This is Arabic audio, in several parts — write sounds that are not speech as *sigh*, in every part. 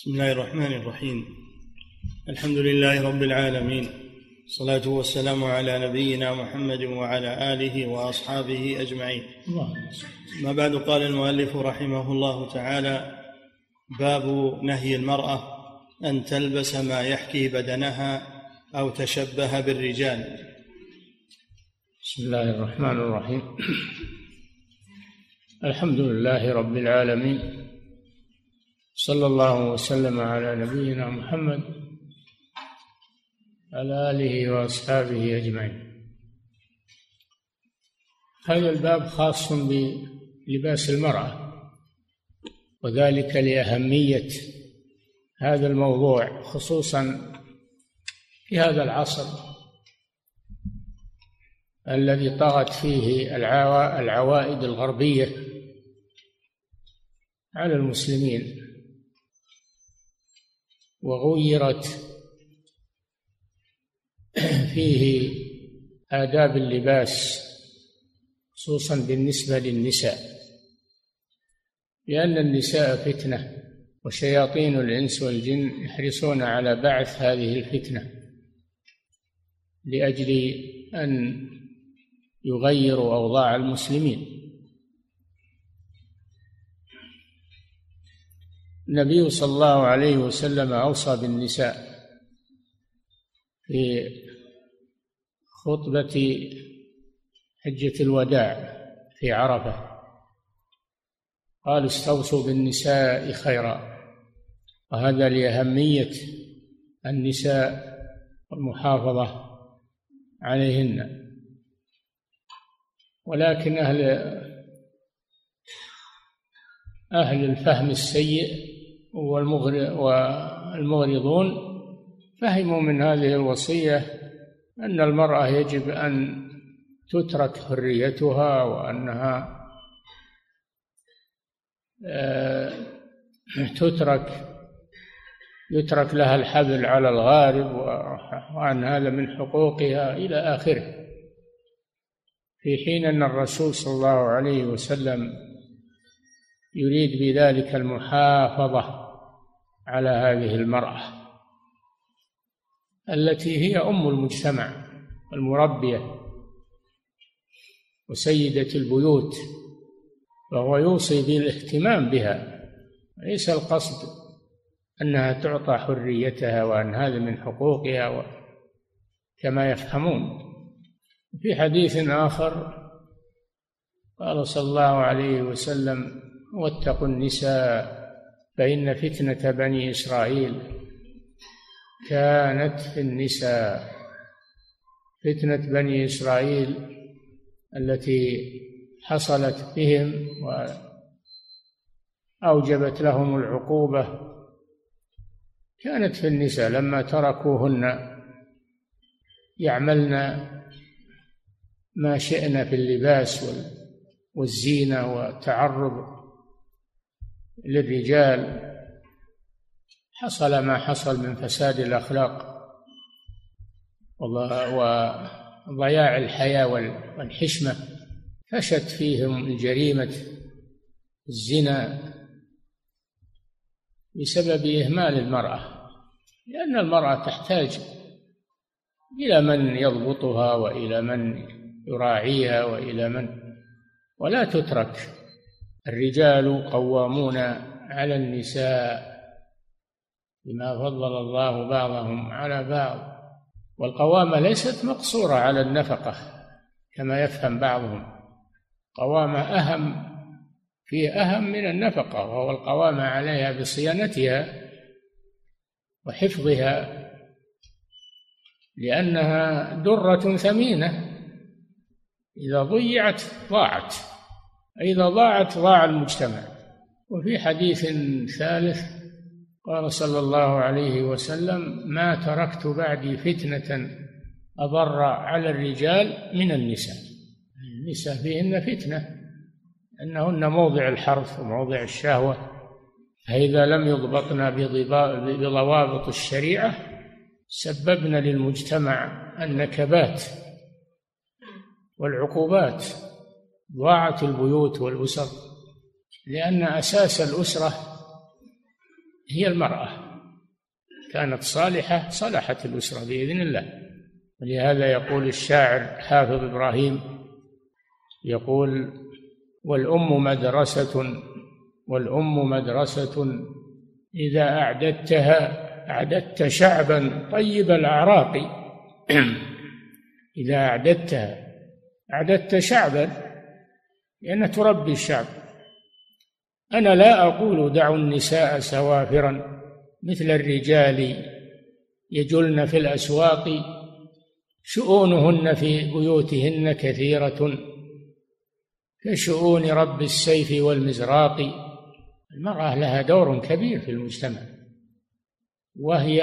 بسم الله الرحمن الرحيم الحمد لله رب العالمين الصلاة والسلام على نبينا محمد وعلى آله وأصحابه أجمعين ما بعد قال المؤلف رحمه الله تعالى باب نهي المرأة أن تلبس ما يحكي بدنها أو تشبه بالرجال بسم الله الرحمن الرحيم الحمد لله رب العالمين صلى الله وسلم على نبينا محمد على آله وأصحابه أجمعين. هذا الباب خاص بلباس المرأة وذلك لأهمية هذا الموضوع خصوصا في هذا العصر الذي طغت فيه العوائد الغربية على المسلمين. وغيرت *clears throat* فيه آداب اللباس خصوصا بالنسبة للنساء. لأن النساء فتنة وشياطين الإنس والجن يحرصون على بعث هذه الفتنة لأجل أن يغيروا أوضاع المسلمين. النبي صلى الله عليه وسلم أوصى بالنساء في خطبة حجة الوداع في عرفة. قال استوصوا بالنساء خيرا. وهذا لأهمية النساء والمحافظة عليهن. ولكن أهل أهل الفهم السيء والمغرضون فهموا من هذه الوصية أن المرأة يجب أن تترك حريتها وأنها آه، تترك يترك لها الحبل على الغارب وأن هذا من حقوقها إلى آخره. في حين أن الرسول صلى الله عليه وسلم يريد بذلك المحافظة على هذه المرأة التي هي أم المجتمع المربية وسيدة البيوت وهو يوصي بالاهتمام بها. ليس القصد أنها تعطى حريتها وأن هذا من حقوقها كما يفهمون. في حديث آخر قال صلى الله عليه وسلم واتقوا النساء فإن فتنة بني إسرائيل كانت في النساء. فتنة بني إسرائيل التي حصلت بهم وأوجبت لهم العقوبة كانت في النساء. لما تركوهن يعملن ما شئن في اللباس والزينة والتعرض للرجال حصل ما حصل من فساد الأخلاق وضياع الحياة والحشمة. فشت فيهم جريمة الزنا بسبب إهمال المرأة لأن المرأة تحتاج إلى من يضبطها وإلى من يراعيها وإلى من ولا تترك الرجال قوامون على النساء بما فضل الله بعضهم على بعض. والقوامة ليست مقصورة على النفقة كما يفهم بعضهم. قوامة أهم فيه أهم من النفقة وهو القوامة عليها بصيانتها وحفظها لأنها درة ثمينة. إذا ضيعت ضاعت. إذا ضاعت ضاع المجتمع. وفي حديث ثالث قال صلى الله عليه وسلم ما تركت بعدي فتنة أضر على الرجال من النساء. النساء فيهن فتنة أنهن موضع الحرث وموضع الشهوة. فإذا لم يضبطن بضوابط الشريعة سببن للمجتمع النكبات والعقوبات. ضاعت البيوت والأسر لأن أساس الأسرة هي المرأة. كانت صالحة صلحت الأسرة بإذن الله. ولهذا يقول الشاعر حافظ إبراهيم يقول والأم مدرسة والأم مدرسة إذا أعددتها أعددت شعبا طيب الأعراق. *clears throat* إذا أعددتها أعددت شعبا لأن تربي الشعب. أنا لا أقول دعوا النساء سوافرا مثل الرجال يجلن في الأسواق شؤونهن في بيوتهن كثيرة كشؤون رب السيف والمزراق. المرأة لها دور كبير في المجتمع وهي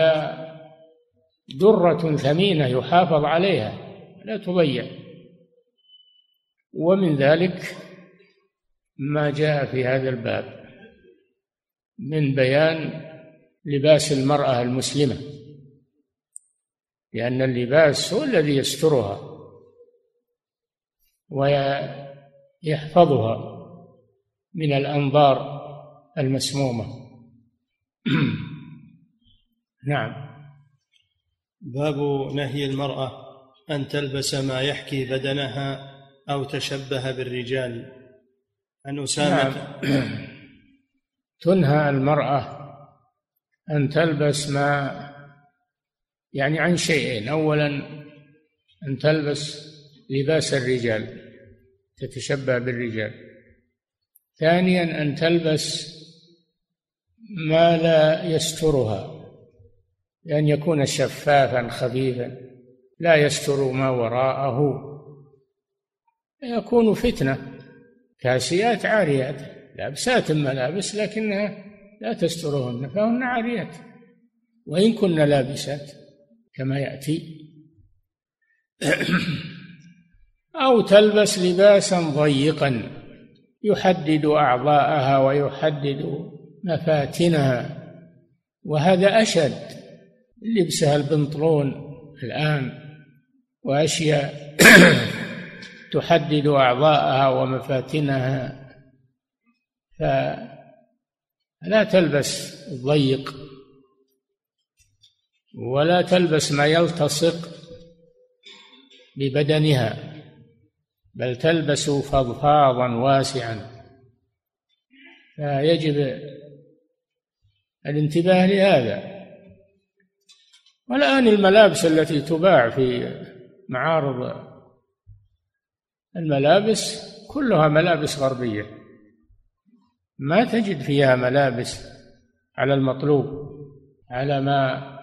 درة ثمينة يحافظ عليها لا تضيع. ومن ذلك ما جاء في هذا الباب من بيان لباس المرأة المسلمة لأن اللباس هو الذي يسترها ويحفظها من الأنظار المسمومة. *clears throat* نعم. باب نهي المرأة أن تلبس ما يحكي بدنها أو تشبه بالرجال. عن أسامة نعم. *clears throat* تنهى المرأة أن تلبس ما يعني عن شيئين. أولا أن تلبس لباس الرجال تتشبه بالرجال. ثانيا أن تلبس ما لا يسترها لأن يكون شفافا خفيفا. لا يستر ما وراءه. يكون فتنة. كاسيات عاريات لابسات ملابس لكنها لا تسترهن فهن عاريات. وإن كن لابسات كما يأتي. *coughs* أو تلبس لباسا ضيقا يحدد أعضاءها ويحدد مفاتنها. وهذا أشد لبسها البنطلون الآن وأشياء *coughs* تحدد أعضاءها ومفاتنها فلا تلبس الضيق ولا تلبس ما يلتصق ببدنها بل تلبس فضفاضا واسعا. فيجب الانتباه لهذا. والآن الملابس التي تباع في معارض الملابس كلها ملابس غربية. ما تجد فيها ملابس على المطلوب على ما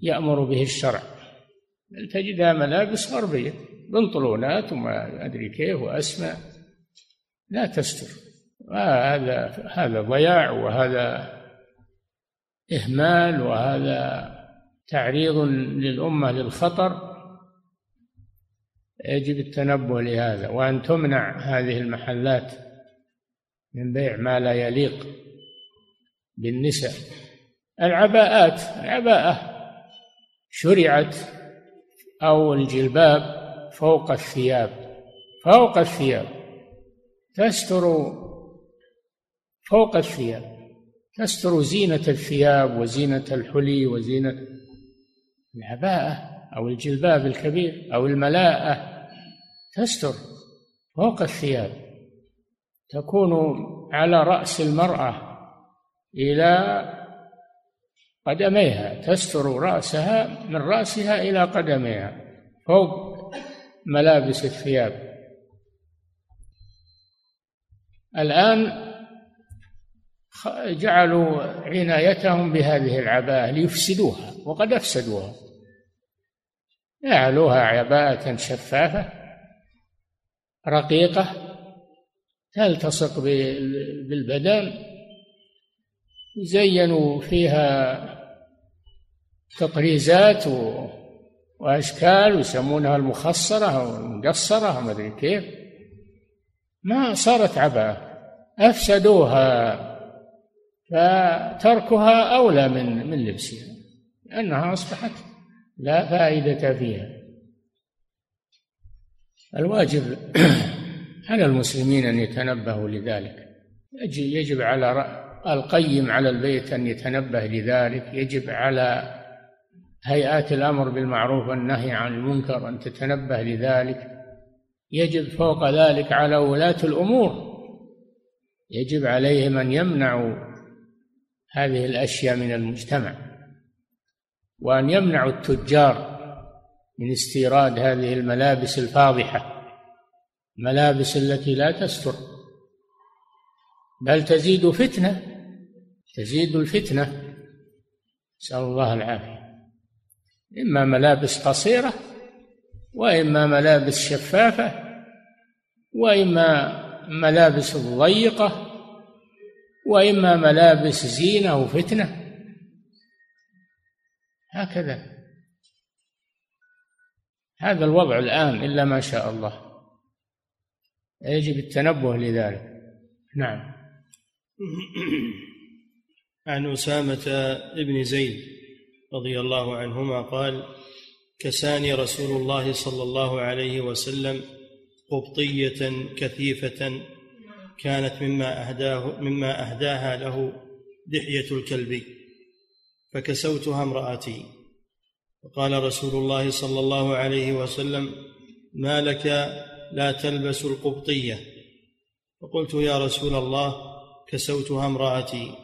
يأمر به الشرع. بل تجدها ملابس غربية بنطلونات وما أدري كيف وأسماء. لا تستر. هذا هذا ضياع وهذا إهمال وهذا تعريض للأمة للخطر. يجب التنبه لهذا وأن تمنع هذه المحلات من بيع ما لا يليق بالنساء. العباءات العباءة شرعت أو الجلباب فوق الثياب فوق الثياب تستر فوق الثياب تستر زينة الثياب وزينة الحلي وزينة العباءة أو الجلباب الكبير أو الملاءة. تستر فوق الثياب تكون على رأس المرأة إلى قدميها تستر رأسها من رأسها إلى قدميها فوق ملابس الثياب. الآن جعلوا عنايتهم بهذه العباءة ليفسدوها وقد أفسدوها. جعلوها عباءة شفافة رقيقة تلتصق بالبدن؟ زينوا فيها تطريزات وأشكال ويسمونها المخصرة أو المقصرة ما أدري كيف. ما صارت عباءة. أفسدوها فتركها أولى من من لبسها لأنها أصبحت لا فائدة فيها. الواجب *clears throat* على المسلمين أن يتنبهوا لذلك. يجب على القيم على البيت أن يتنبه لذلك. يجب على هيئات الأمر بالمعروف والنهي عن المنكر أن تتنبه لذلك. يجب فوق ذلك على ولاة الأمور. يجب عليهم أن يمنعوا هذه الأشياء من المجتمع. وأن يمنعوا التجار. من استيراد هذه الملابس الفاضحة الملابس التي لا تستر. بل تزيد فتنة تزيد الفتنة. نسأل الله العافية. إما ملابس قصيرة وإما ملابس شفافة وإما ملابس ضيقة وإما ملابس زينة وفتنة. هكذا. هذا الوضع الآن إلا ما شاء الله. يجب التنبه لذلك. نعم. عن أسامة بن زيد رضي الله عنهما قال كساني رسول الله صلى الله عليه وسلم قبطية كثيفة كانت مما أهداه مما أهداها له دحية الكلب فكسوتها امرأتي. فقال رسول الله صلى الله عليه وسلم ما لك لا تلبس القبطية؟ فقلت يا رسول الله كسوتها امرأتي.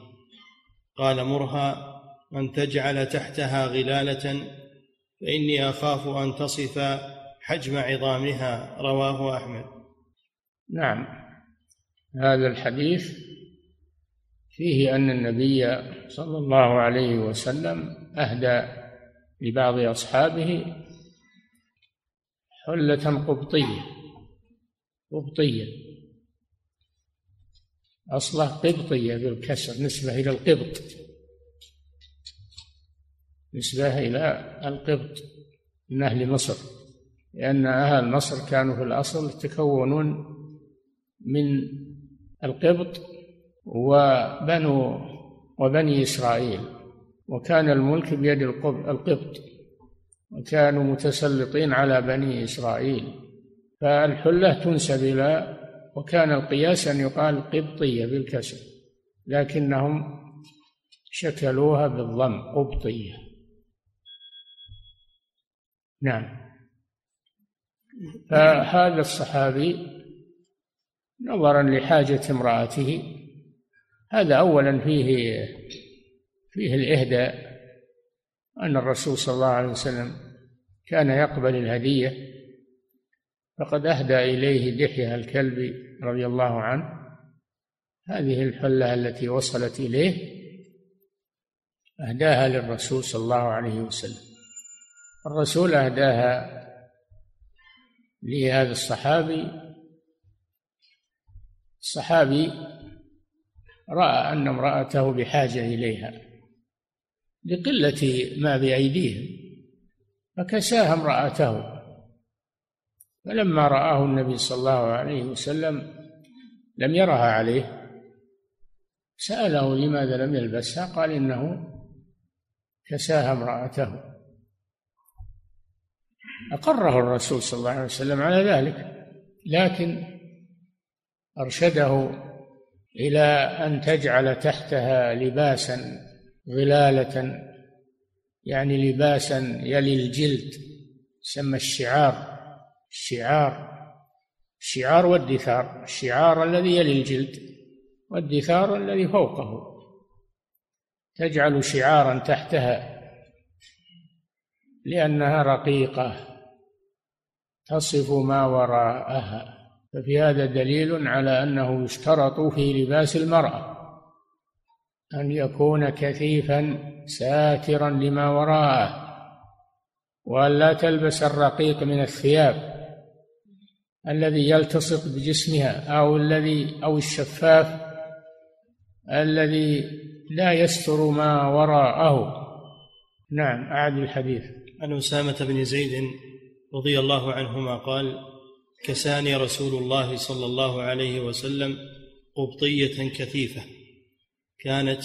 قال مرها أن تجعل تحتها غلالة فإني أخاف أن تصف حجم عظامها. رواه أحمد. نعم. هذا الحديث فيه أن النبي صلى الله عليه وسلم أهدى لبعض أصحابه حلة قبطية قبطية. أصله قبطية بالكسر نسبة إلى القبط. نسبة إلى القبط من أهل مصر لأن أهل مصر كانوا في الأصل يتكونون من القبط وبنو وبني إسرائيل. وكان الملك بيد القبط وكانوا متسلطين على بني إسرائيل. فالحلة تنسب إلى وكان القياس أن يقال قبطية بالكسر لكنهم شكلوها بالضم قبطية. نعم. فهذا الصحابي نظرا لحاجة امرأته. هذا أولا فيه فيه الإهداء أن الرسول صلى الله عليه وسلم كان يقبل الهدية فقد أهدى إليه دحية الكلب رضي الله عنه. هذه الحلة التي وصلت إليه أهداها للرسول صلى الله عليه وسلم. الرسول أهداها لهذا الصحابي. الصحابي رأى أن امرأته بحاجة إليها. لقلة ما بأيديهم فكساها امرأته. فلما رآه النبي صلى الله عليه وسلم لم يرها عليه سأله لماذا لم يلبسها قال إنه كساها امرأته. أقره الرسول صلى الله عليه وسلم على ذلك لكن أرشده إلى أن تجعل تحتها لباسا غلالة يعني لباسا يلي الجلد يسمى الشعار الشعار الشعار والدثار الشعار الذي يلي الجلد والدثار الذي فوقه. تجعل شعارا تحتها لأنها رقيقة تصف ما وراءها. ففي هذا دليل على أنه يشترط في لباس المرأة. أن يكون كثيفا ساترا لما وراءه وأن لا تلبس الرقيق من الثياب الذي يلتصق بجسمها أو الذي أو الشفاف الذي لا يستر ما وراءه. نعم أعد الحديث. عن أسامة بن زيد رضي الله عنهما قال كساني رسول الله صلى الله عليه وسلم قبطية كثيفة. كانت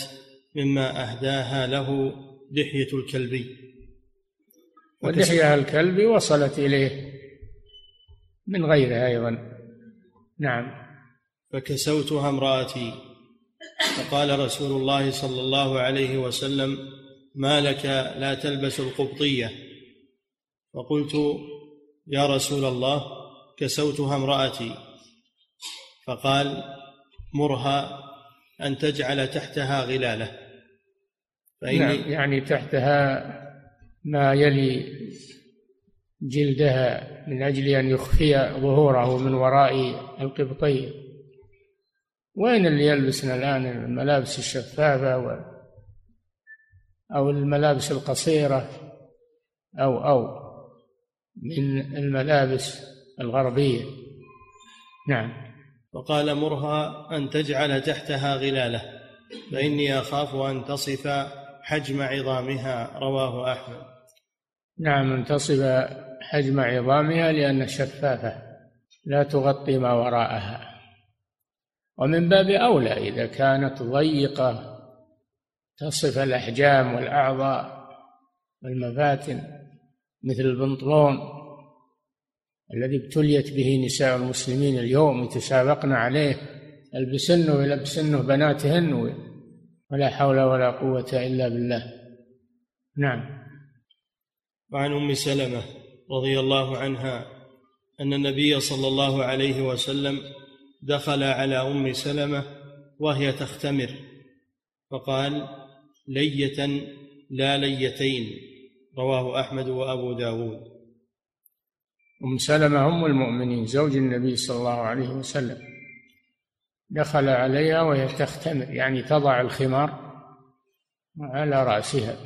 مما أهداها له دحيه الكلبي ودحيه الكلب وصلت إليه. من غيرها أيضا. نعم. فكسوتها امرأتي. فقال رسول الله صلى الله عليه وسلم ما لك لا تلبس القبطية. فقلت يا رسول الله كسوتها امرأتي. فقال مرها أن تجعل تحتها فإني نعم يعني تحتها ما يلي جلدها من أجل أن يخفي ظهوره من وراء القبطية وين اللي يلبسنا الآن؟ الملابس الشفافة و أو الملابس القصيرة أو أو من الملابس الغربية. نعم. وقال مرها أن تجعل تحتها غلالة فإني أخاف أن تصف حجم عظامها رواه أحمد. نعم أن تصف حجم عظامها لأن شفافة لا تغطي ما وراءها. ومن باب أولى إذا كانت ضيقة تصف الأحجام والأعضاء والمفاتن مثل البنطلون الذي ابتليت به نساء المسلمين اليوم يتسابقن عليه يلبسنه ويلبسنه بناتهن ولا حول ولا قوة إلا بالله. نعم. وعن أم سلمة رضي الله عنها أن النبي صلى الله عليه وسلم دخل على أم سلمة وهي تختمر فقال لية لا ليتين رواه أحمد وأبو داود. أم سلمة أم المؤمنين زوج النبي صلى الله عليه وسلم. دخل عليها وهي تختمر يعني تضع الخمار على رأسها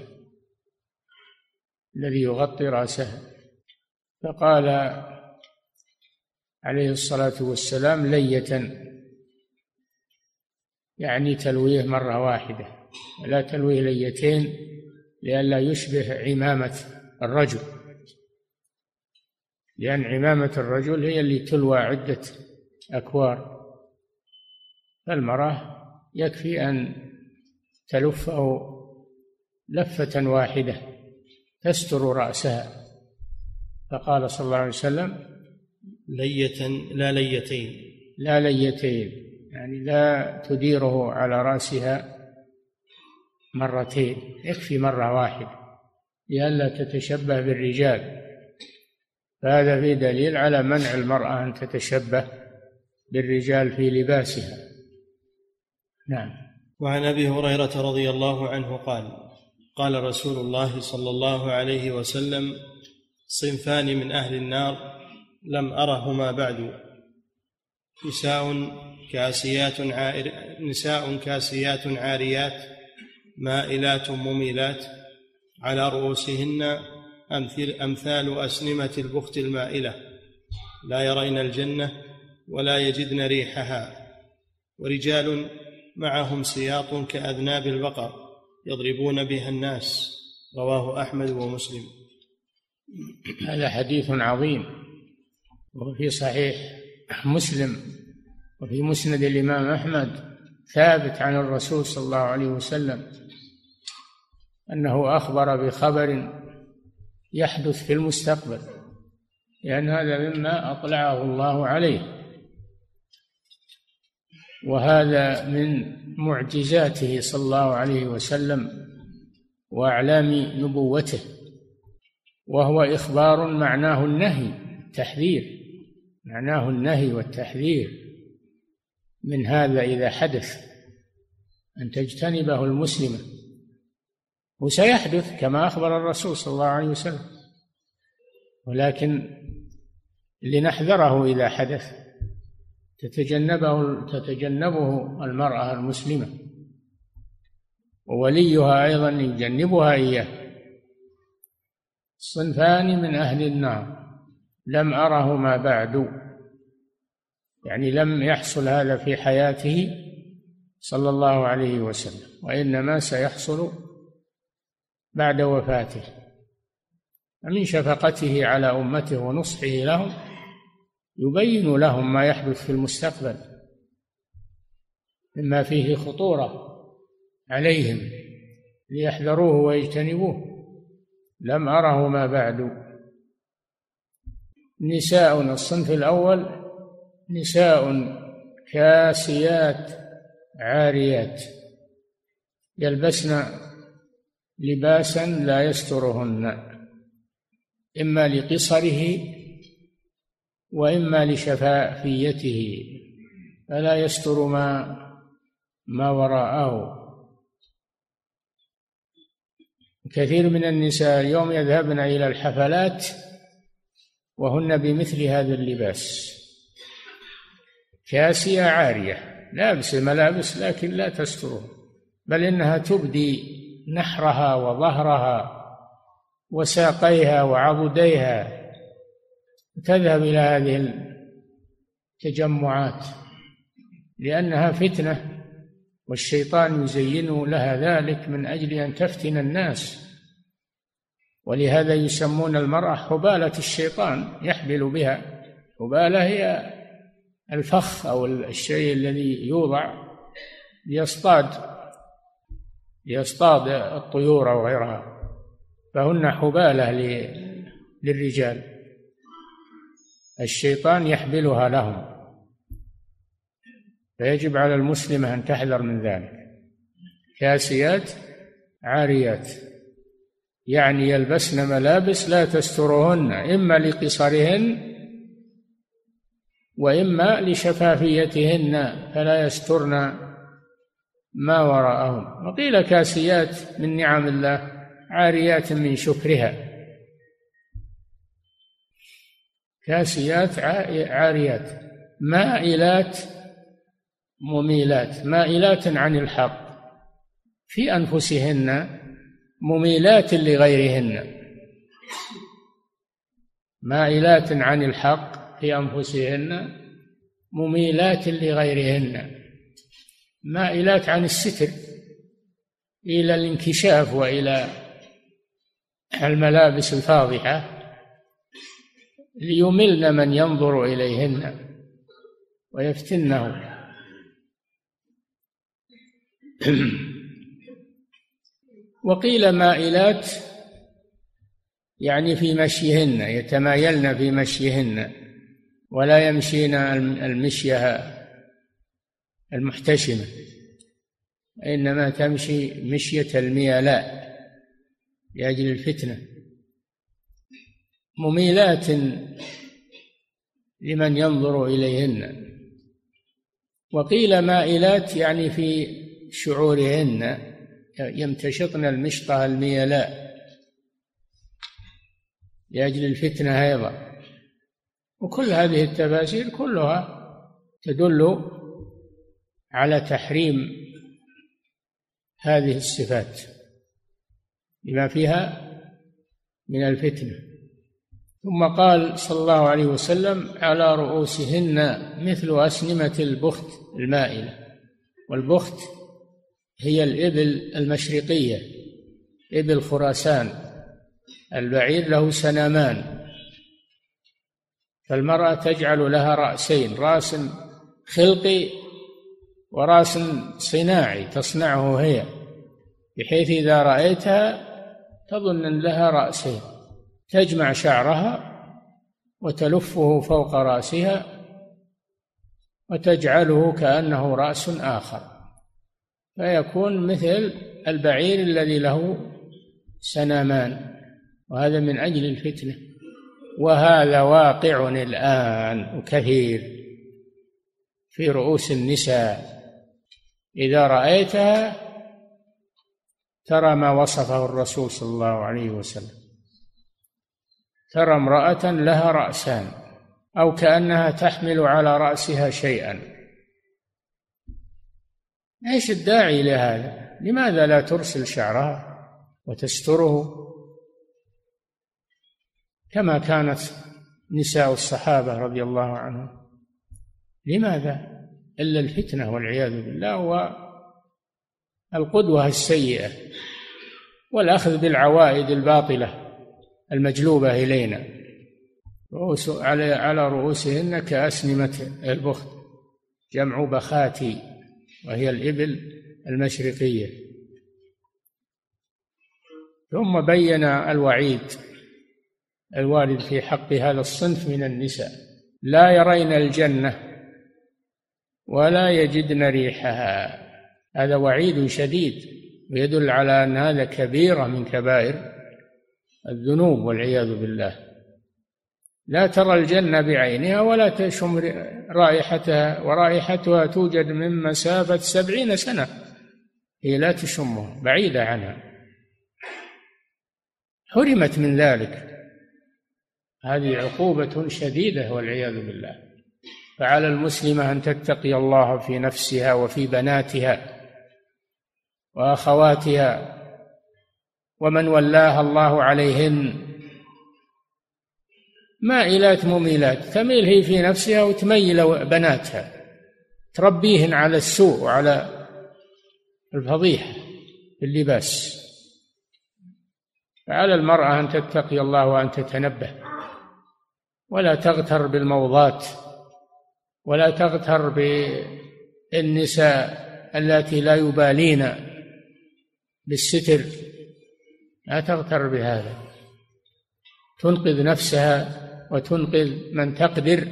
الذي يغطي رأسها. فقال عليه الصلاة والسلام لية يعني تلويه مرة واحدة. ولا تلويه ليتين لئلا يشبه عمامة الرجل. لأن عمامة الرجل هي اللي تلوى عدة أكوار. فالمرأة يكفي أن تلفه لفة واحدة تستر رأسها. فقال صلى الله عليه وسلم لية لا ليتين. لا ليتين يعني لا تديره على رأسها مرتين يكفي مرة واحدة لئلا تتشبه بالرجال. فهذا في دليل على منع المرأة أن تتشبه بالرجال في لباسها. نعم. وعن أبي هريرة رضي الله عنه قال قال رسول الله صلى الله عليه وسلم صنفان من أهل النار لم أرهما بعد. نساء كاسيات عائر نساء كاسيات عاريات مائلات مميلات على رؤوسهن أمثل أمثال أسنمة البخت المائلة. لا يرين الجنة ولا يجدن ريحها. ورجال معهم سياط كأذناب البقر يضربون بها الناس. رواه أحمد ومسلم. هذا حديث عظيم. وفي صحيح مسلم. وفي مسند الإمام أحمد ثابت عن الرسول صلى الله عليه وسلم أنه أخبر بخبر يحدث في المستقبل لأن هذا مما أطلعه الله عليه. وهذا من معجزاته صلى الله عليه وسلم وأعلام نبوته وهو إخبار معناه النهي التحذير معناه النهي والتحذير من هذا إذا حدث أن تجتنبه المسلمه وسيحدث كما أخبر الرسول صلى الله عليه وسلم. ولكن لنحذره إذا حدث تتجنبه تتجنبه المرأة المسلمة. ووليها أيضا يجنبها إياه. صنفان من أهل النار. لم أرهما بعد. يعني لم يحصل هذا في حياته صلى الله عليه وسلم وإنما سيحصل بعد وفاته. ومن شفقته على أمته ونصحه لهم يبين لهم ما يحدث في المستقبل مما فيه خطورة عليهم ليحذروه ويجتنبوه. لم أره ما بعد. نساء الصنف الأول نساء كاسيات عاريات. يلبسن لباسا لا يسترهن إما لقصره وإما لشفافيته فلا يستر ما ما وراءه. كثير من النساء اليوم يذهبن إلى الحفلات وهن بمثل هذا اللباس. كاسية عارية لابسة ملابس لكن لا تستره بل إنها تبدي نحرها وظهرها وساقيها وعضديها. تذهب إلى هذه التجمعات لأنها فتنة والشيطان يزين لها ذلك من أجل أن تفتن الناس. ولهذا يسمون المرأة حبالة الشيطان يحبل بها. حبالة هي الفخ أو الشيء الذي يوضع ليصطاد ليصطاد الطيور أو غيرها فهن حبالة للرجال. الشيطان يحبلها لهم. فيجب على المسلمة أن تحذر من ذلك. كاسيات عاريات. يعني يلبسن ملابس لا تسترهن إما لقصرهن وإما لشفافيتهن فلا يسترن ما وراءهن وقيل كاسيات من نعم الله عاريات من شكرها. كاسيات عاريات. مائلات مميلات. مائلات عن الحق. في أنفسهن مميلات لغيرهن. مائلات عن الحق في أنفسهن مميلات لغيرهن. مائلات عن الستر إلى الانكشاف وإلى الملابس الفاضحة ليملن من ينظر إليهن ويفتنه. *clears throat* وقيل مائلات يعني في مشيهن يتمايلن في مشيهن ولا يمشين المشيه المحتشمة. إنما تمشي مشية الميلاء لأجل الفتنة. مميلات لمن ينظر إليهن. وقيل مائلات يعني في شعورهن. يمتشطن المشطة الميلاء لأجل الفتنة أيضا. وكل هذه التفاسير كلها تدل على تحريم هذه الصفات لما فيها من الفتنة. ثم قال صلى الله عليه وسلم على رؤوسهن مثل اسنمه البخت المائلة. والبخت هي الإبل المشرقية إبل خراسان البعير له سنامان. فالمرأة تجعل لها رأسين رأس خلقي ورأس صناعي تصنعه هي بحيث إذا رأيتها تظن أن لها رأسين تجمع شعرها وتلفه فوق رأسها وتجعله كأنه رأس آخر. فيكون مثل البعير الذي له سنامان وهذا من أجل الفتنة. وهذا واقع الآن وكثير في رؤوس النساء. إذا رأيتها ترى ما وصفه الرسول صلى الله عليه وسلم. ترى امرأة لها رأسان أو كأنها تحمل على رأسها شيئا. إيش الداعي لهذا؟ لماذا لا ترسل شعرها وتستره؟ كما كانت نساء الصحابة رضي الله عنهم. لماذا؟ إلا الفتنة والعياذ بالله والقدوة السيئة والأخذ بالعوائد الباطلة المجلوبة إلينا. رؤوس على على رؤوسهن كأسنمة البخت جمع بخاتي وهي الإبل المشرقية. ثم بين الوعيد الوارد في حق هذا الصنف من النساء. لا يرين الجنة ولا يجدن ريحها. هذا وعيد شديد ويدل على أن هذا كبيرة من كبائر الذنوب والعياذ بالله. لا ترى الجنة بعينها ولا تشم رائحتها ورائحتها توجد من مسافة سبعين سنة. هي لا تشمها بعيدة عنها. حرمت من ذلك. هذه عقوبة شديدة والعياذ بالله. فعلى المسلمة أن تتقي الله في نفسها وفي بناتها وأخواتها ومن ولاها الله عليهن. مائلات مميلات تميل هي في نفسها وتميل بناتها. تربيهن على السوء وعلى الفضيحة في اللباس. فعلى المرأة أن تتقي الله وأن تتنبه. ولا تغتر بالموضات. ولا تغتر بالنساء اللاتي لا يبالين بالستر. لا تغتر بهذا. تنقذ نفسها وتنقذ من تقدر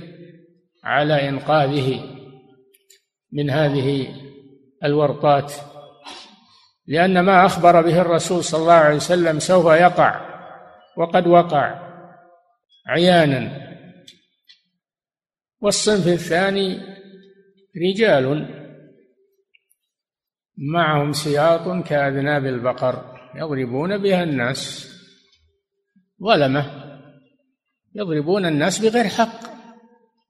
على إنقاذه من هذه الورطات. لأن ما أخبر به الرسول صلى الله عليه وسلم سوف يقع وقد وقع عيانا والصنف الثاني رجال. معهم سياط كأذناب البقر يضربون بها الناس. ظلمة. يضربون الناس بغير حق.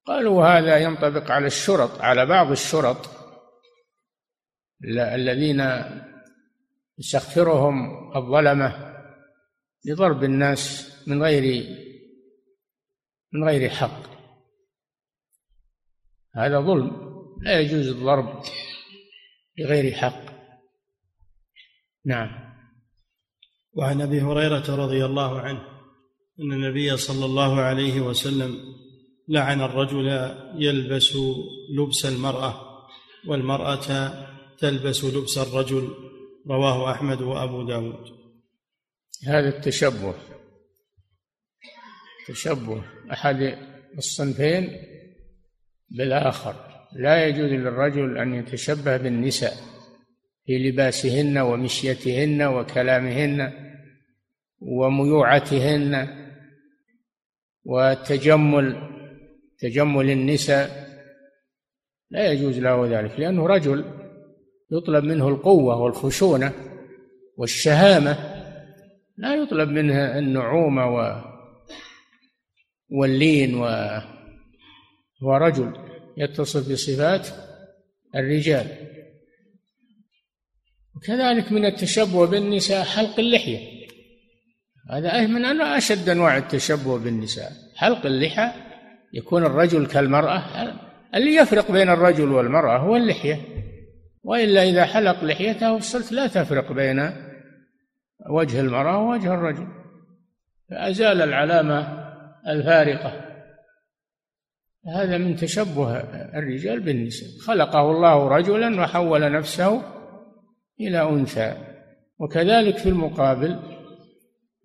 قالوا هذا ينطبق على الشرط على بعض الشرط. الذين يسخرهم الظلمة لضرب الناس من غير من غير حق. هذا ظلم لا يجوز الضرب بغير حق. نعم. وعن أبي هريرة رضي الله عنه أن النبي صلى الله عليه وسلم لعن الرجل يلبس لبس المرأة والمرأة تلبس لبس الرجل رواه أحمد وأبو داود. هذا التشبه تشبه أحد الصنفين بالاخر لا يجوز للرجل أن يتشبه بالنساء في لباسهن ومشيتهن وكلامهن وميوعتهن والتجمل تجمل النساء. لا يجوز له ذلك لأنه رجل يطلب منه القوة والخشونة والشهامة. لا يطلب منه النعومة واللين و هو رجل يتصف بصفات الرجال. وكذلك من التشبه بالنساء حلق اللحية. هذا من أنا أشد أنواع التشبه بالنساء. حلق اللحى يكون الرجل كالمرأة. اللي يفرق بين الرجل والمرأة هو اللحية. وإلا إذا حلق لحيته صرت لا تفرق بين وجه المرأة ووجه الرجل. فأزال العلامة الفارقة. هذا من تشبه الرجال بالنساء. خلقه الله رجلا وحول نفسه إلى أنثى. وكذلك في المقابل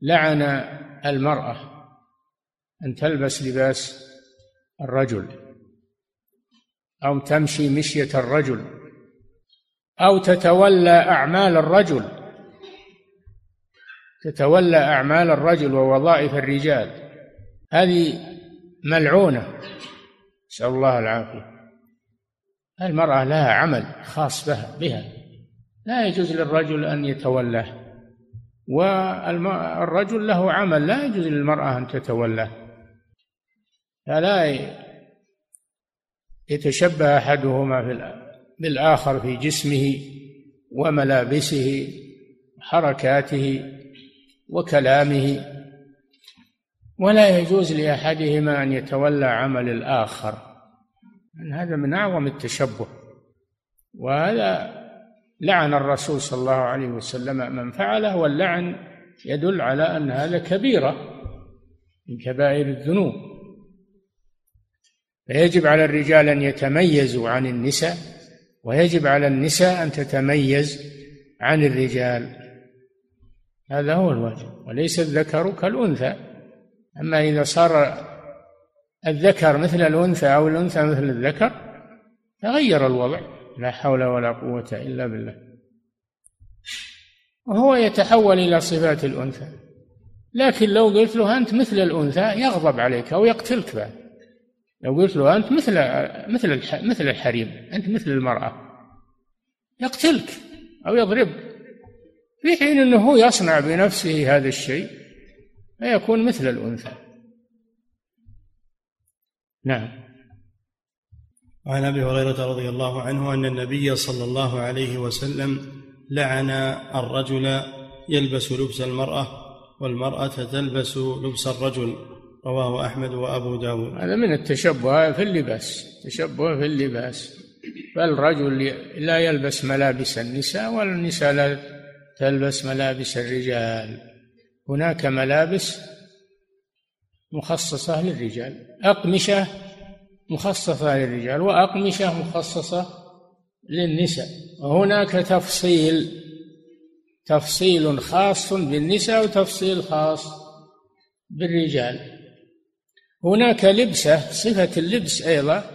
لعن المرأة أن تلبس لباس الرجل أو تمشي مشية الرجل أو تتولى أعمال الرجل. تتولى أعمال الرجل ووظائف الرجال. هذه ملعونة. نسأل الله العافية. المرأة لها عمل خاص بها بها. لا يجوز للرجل أن يتولاه. والرجل له عمل لا يجوز للمرأة أن تتولاه. فلا يتشبه أحدهما بالآخر في جسمه وملابسه وحركاته وكلامه. ولا يجوز لأحدهما أن يتولى عمل الآخر. هذا من أعظم التشبه. وهذا لعن الرسول صلى الله عليه وسلم من فعله واللعن يدل على أن هذا كبيره من كبائر الذنوب. فيجب على الرجال أن يتميزوا عن النساء ويجب على النساء أن تتميز عن الرجال. هذا هو الواجب وليس الذكر كالأنثى. أما إذا صار الذكر مثل الأنثى أو الأنثى مثل الذكر تغير الوضع. لا حول ولا قوة إلا بالله. وهو يتحول إلى صفات الأنثى. لكن لو قلت له أنت مثل الأنثى يغضب عليك أو يقتلك بعد. لو قلت له أنت مثل مثل مثل الحريم أنت مثل المرأة يقتلك أو يضربك. في حين أنه يصنع بنفسه هذا الشيء فيكون مثل الأنثى. نعم. وعن أبي هريرة رضي الله عنه أن النبي صلى الله عليه وسلم لعن الرجل يلبس لبس المرأة والمرأة تلبس لبس الرجل رواه أحمد وأبو داود. هذا من التشبه في اللباس تشبه في اللباس. فالرجل لا يلبس ملابس النساء والنساء لا تلبس ملابس الرجال. هناك ملابس مخصصة للرجال. أقمشة مخصصة للرجال وأقمشة مخصصة للنساء. وهناك تفصيل تفصيل خاص بالنساء وتفصيل خاص بالرجال. هناك لبسة صفة اللبس أيضا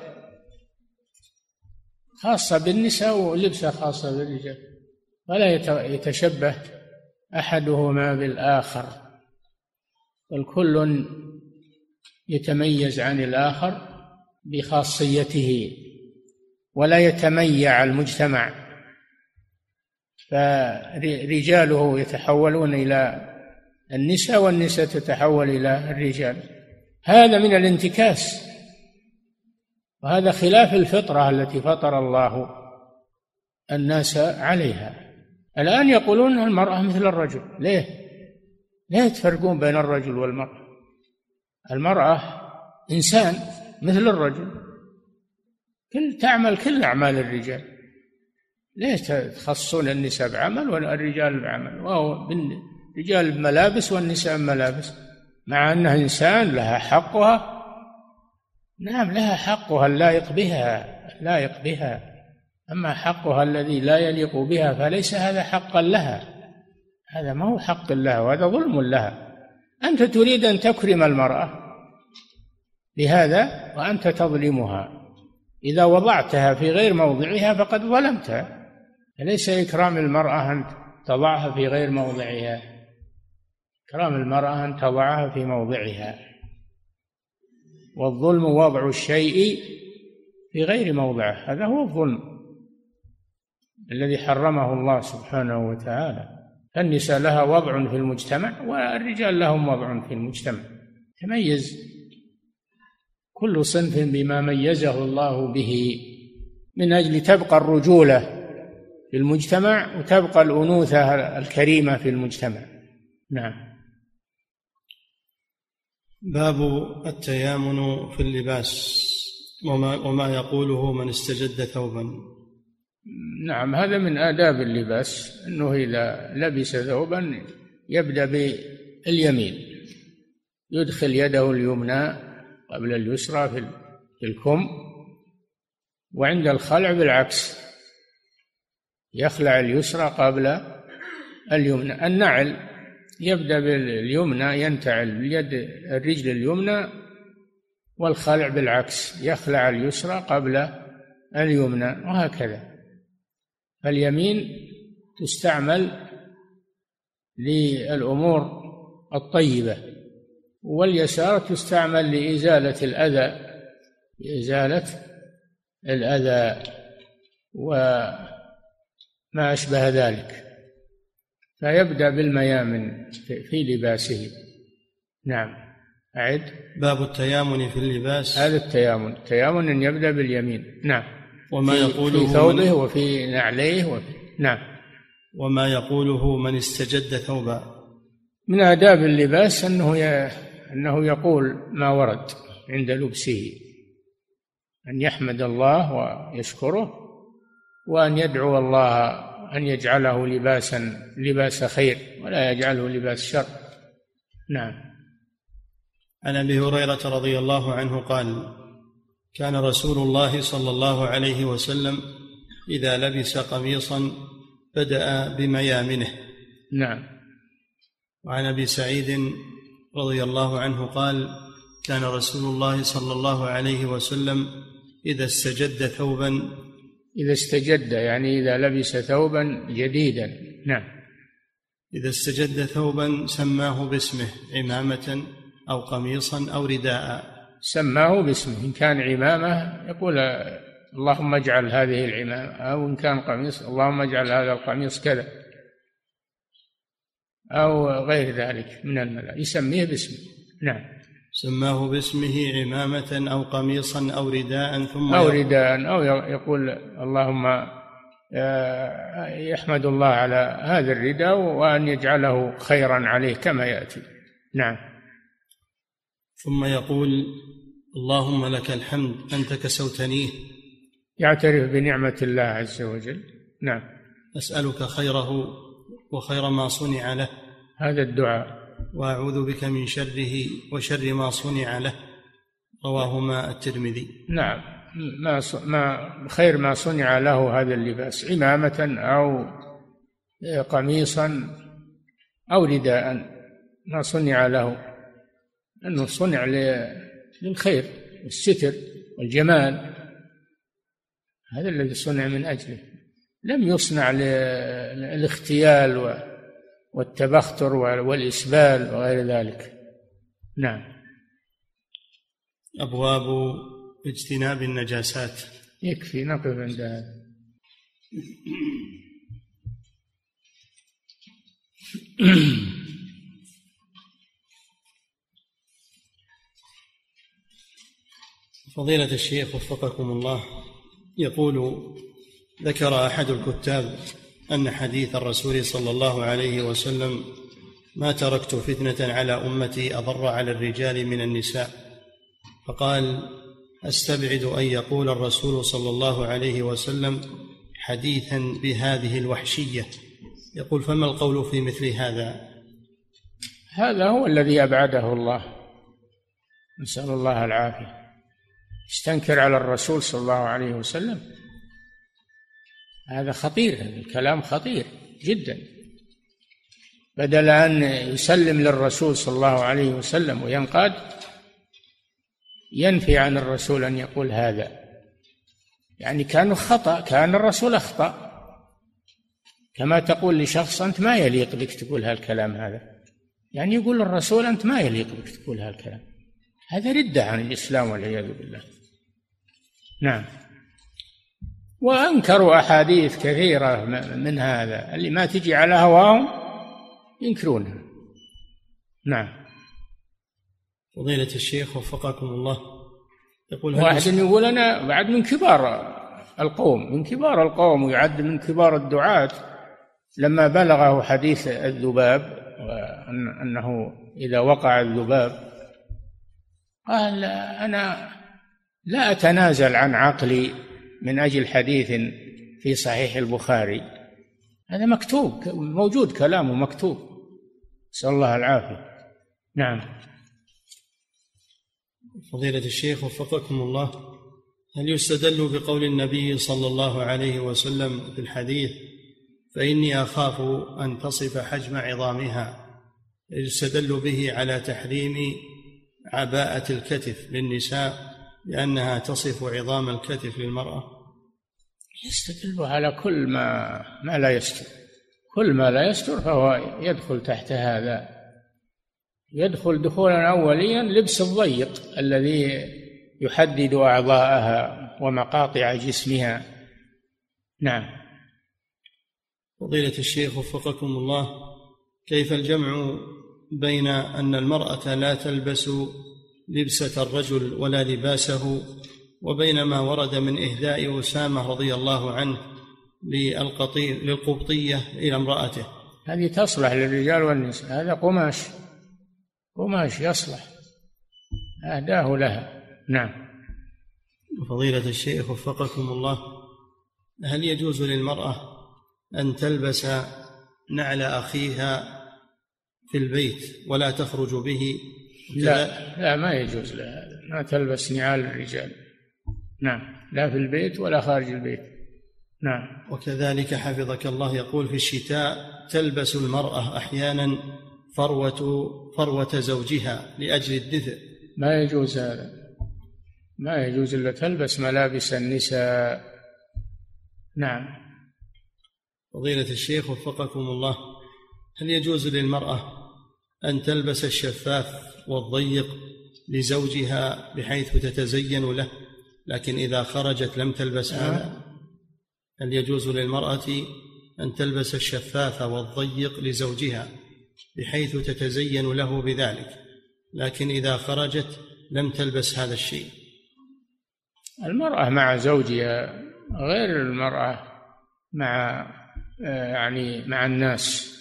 خاصة بالنساء ولبسة خاصة بالرجال. ولا يتشبه أحدهما بالآخر. بل كل يتميز عن الآخر بخاصيته ولا يتميع المجتمع. فرجاله يتحولون إلى النساء والنساء تتحول إلى الرجال. هذا من الانتكاس وهذا خلاف الفطرة التي فطر الله الناس عليها. الآن يقولون المرأة مثل الرجل ليه؟ ليه تفرقون بين الرجل والمرأة؟ المرأة إنسان مثل الرجل. كل تعمل كل أعمال الرجال. ليش تخصون النساء بعمل والرجال بعمل؟ وهو الرجال بملابس والنساء بملابس مع أنها إنسان لها حقها. نعم لها حقها اللائق بها لائق بها. أما حقها الذي لا يليق بها فليس هذا حقا لها. هذا ما هو حق لها وهذا ظلم لها. أنت تريد أن تكرم المرأة. بهذا وأنت تظلمها. إذا وضعتها في غير موضعها فقد ظلمتها. أليس إكرام المرأة أن تضعها في غير موضعها. إكرام المرأة أن تضعها في موضعها. والظلم وضع الشيء في غير موضعه. هذا هو الظلم الذي حرمه الله سبحانه وتعالى. النساء لها وضع في المجتمع والرجال لهم وضع في المجتمع. تميز كل صنف بما ميزه الله به من أجل تبقى الرجولة في المجتمع وتبقى الأنوثة الكريمة في المجتمع. نعم. باب التيامن في اللباس وما وما يقوله من استجد ثوبا. نعم هذا من آداب اللباس أنه إذا لبس ثوبا يبدأ باليمين يدخل يده اليمنى قبل اليسرى في الكم وعند الخلع بالعكس يخلع اليسرى قبل اليمنى. النعل يبدأ باليمنى ينتعل اليد الرجل اليمنى والخلع بالعكس يخلع اليسرى قبل اليمنى وهكذا. فاليمين تستعمل للأمور الطيبة واليسار تستعمل لإزالة الأذى لإزالة الأذى وما أشبه ذلك. فيبدأ بالميامن في لباسه. نعم. أعد. باب التيامن في اللباس. هذا التيامن. التيامن يبدأ باليمين. نعم. وما يقوله في ثوبه. وفي نعليه وفي نعم. وما يقوله من استجد ثوبا. من آداب اللباس أنه أنه يقول ما ورد عند لبسه. أن يحمد الله ويشكره وأن يدعو الله أن يجعله لباسا لباس خير ولا يجعله لباس شر. نعم. عن أبي هريرة رضي الله عنه قال كان رسول الله صلى الله عليه وسلم إذا لبس قميصا بدأ بميامنه. نعم. وعن أبي سعيد رضي الله عنه قال كان رسول الله صلى الله عليه وسلم إذا استجد ثوبا. إذا استجد يعني إذا لبس ثوبا جديدا. نعم. إذا استجد ثوبا سماه باسمه عمامة أو قميصا أو رداء. سماه باسمه. إن كان عمامة يقول اللهم اجعل هذه العمامة أو إن كان قميص اللهم اجعل هذا القميص كذا أو غير ذلك من الملائكة. يسميه باسمه. نعم. سماه باسمه عمامة أو قميصا أو رداء ثم أو رداء أو يقول اللهم آه، يحمد الله على هذا الرداء وأن يجعله خيرا عليه كما يأتي. نعم. ثم يقول اللهم لك الحمد أنت كسوتنيه يعترف بنعمة الله عز وجل. نعم. أسألك خيره وخير ما صنع له. هذا الدعاء. وأعوذ بك من شره وشر ما صنع له. رواهما الترمذي. نعم. ما ما خير ما صنع له هذا اللباس. عمامة أو قميصا أو رداء. ما صنع له. أنه صنع للخير والستر والجمال. هذا الذي صنع من أجله. لم يصنع للاختيال والتبختر والإسبال وغير ذلك. نعم. أبواب اجتناب النجاسات. يكفي نقف عند هذا. *coughs* فضيلة الشيخ وفقكم الله يقول ذكر أحد الكتاب أن حديث الرسول صلى الله عليه وسلم ما تركت فتنة على أمتي أضر على الرجال من النساء فقال أستبعد أن يقول الرسول صلى الله عليه وسلم حديثا بهذه الوحشية يقول فما القول في مثل هذا؟ هذا هو الذي أبعده الله. نسأل الله العافية. استنكر على الرسول صلى الله عليه وسلم. هذا خطير هذا الكلام خطير جدا. بدل أن يسلم للرسول صلى الله عليه وسلم وينقاد ينفي عن الرسول أن يقول هذا. يعني كان خطأ كان الرسول أخطأ. كما تقول لشخص أنت ما يليق بك تقول هالكلام هذا. يعني يقول الرسول أنت ما يليق بك تقول هالكلام. هذا ردة عن الإسلام والعياذ بالله. نعم. وأنكروا أحاديث كثيرة من هذا. اللي ما تجي على هواهم ينكرونها. نعم. فضيلة الشيخ وفقكم الله. يقول واحد يقول أنا بعد من كبار القوم من كبار القوم ويعد من كبار الدعاة لما بلغه حديث الذباب أنه إذا وقع الذباب قال أنا لا أتنازل عن عقلي من أجل حديث في صحيح البخاري. هذا مكتوب موجود كلامه مكتوب. نسأل الله العافية. نعم. فضيلة الشيخ وفقكم الله هل يستدل بقول النبي صلى الله عليه وسلم في الحديث فإني أخاف أن تصف حجم عظامها يستدل به على تحريم عباءة الكتف للنساء لأنها تصف عظام الكتف للمرأة. يستدل على كل ما ما لا يستر. كل ما لا يستر فهو يدخل تحت هذا. يدخل دخولا أوليا لبس الضيق الذي يحدد أعضاءها ومقاطع جسمها. نعم. فضيلة الشيخ وفقكم الله كيف الجمع بين أن المرأة لا تلبس لبسة الرجل ولا لباسه وبين ما ورد من إهداء أسامة رضي الله عنه للقطي للقبطية إلى امرأته. هذه تصلح للرجال والنساء هذا قماش قماش يصلح أهداه لها. نعم. فضيلة الشيخ وفقكم الله هل يجوز للمرأة أن تلبس نعل أخيها في البيت ولا تخرج به لا لا ما يجوز لها ما تلبس نعال الرجال. نعم لا في البيت ولا خارج البيت. نعم. وكذلك حفظك الله يقول في الشتاء تلبس المرأة أحيانا فروة فروة زوجها لأجل الدفء. ما يجوز هذا. ما يجوز إلا تلبس ملابس النساء. نعم. فضيلة الشيخ وفقكم الله هل يجوز للمرأة أن تلبس الشفاف والضيق لزوجها بحيث تتزين له لكن إذا خرجت لم تلبس هذا هل يجوز للمرأة أن تلبس الشفاف والضيق لزوجها بحيث تتزين له بذلك؟ لكن إذا خرجت لم تلبس هذا الشيء. المرأة مع زوجها غير المرأة مع آه، يعني مع الناس.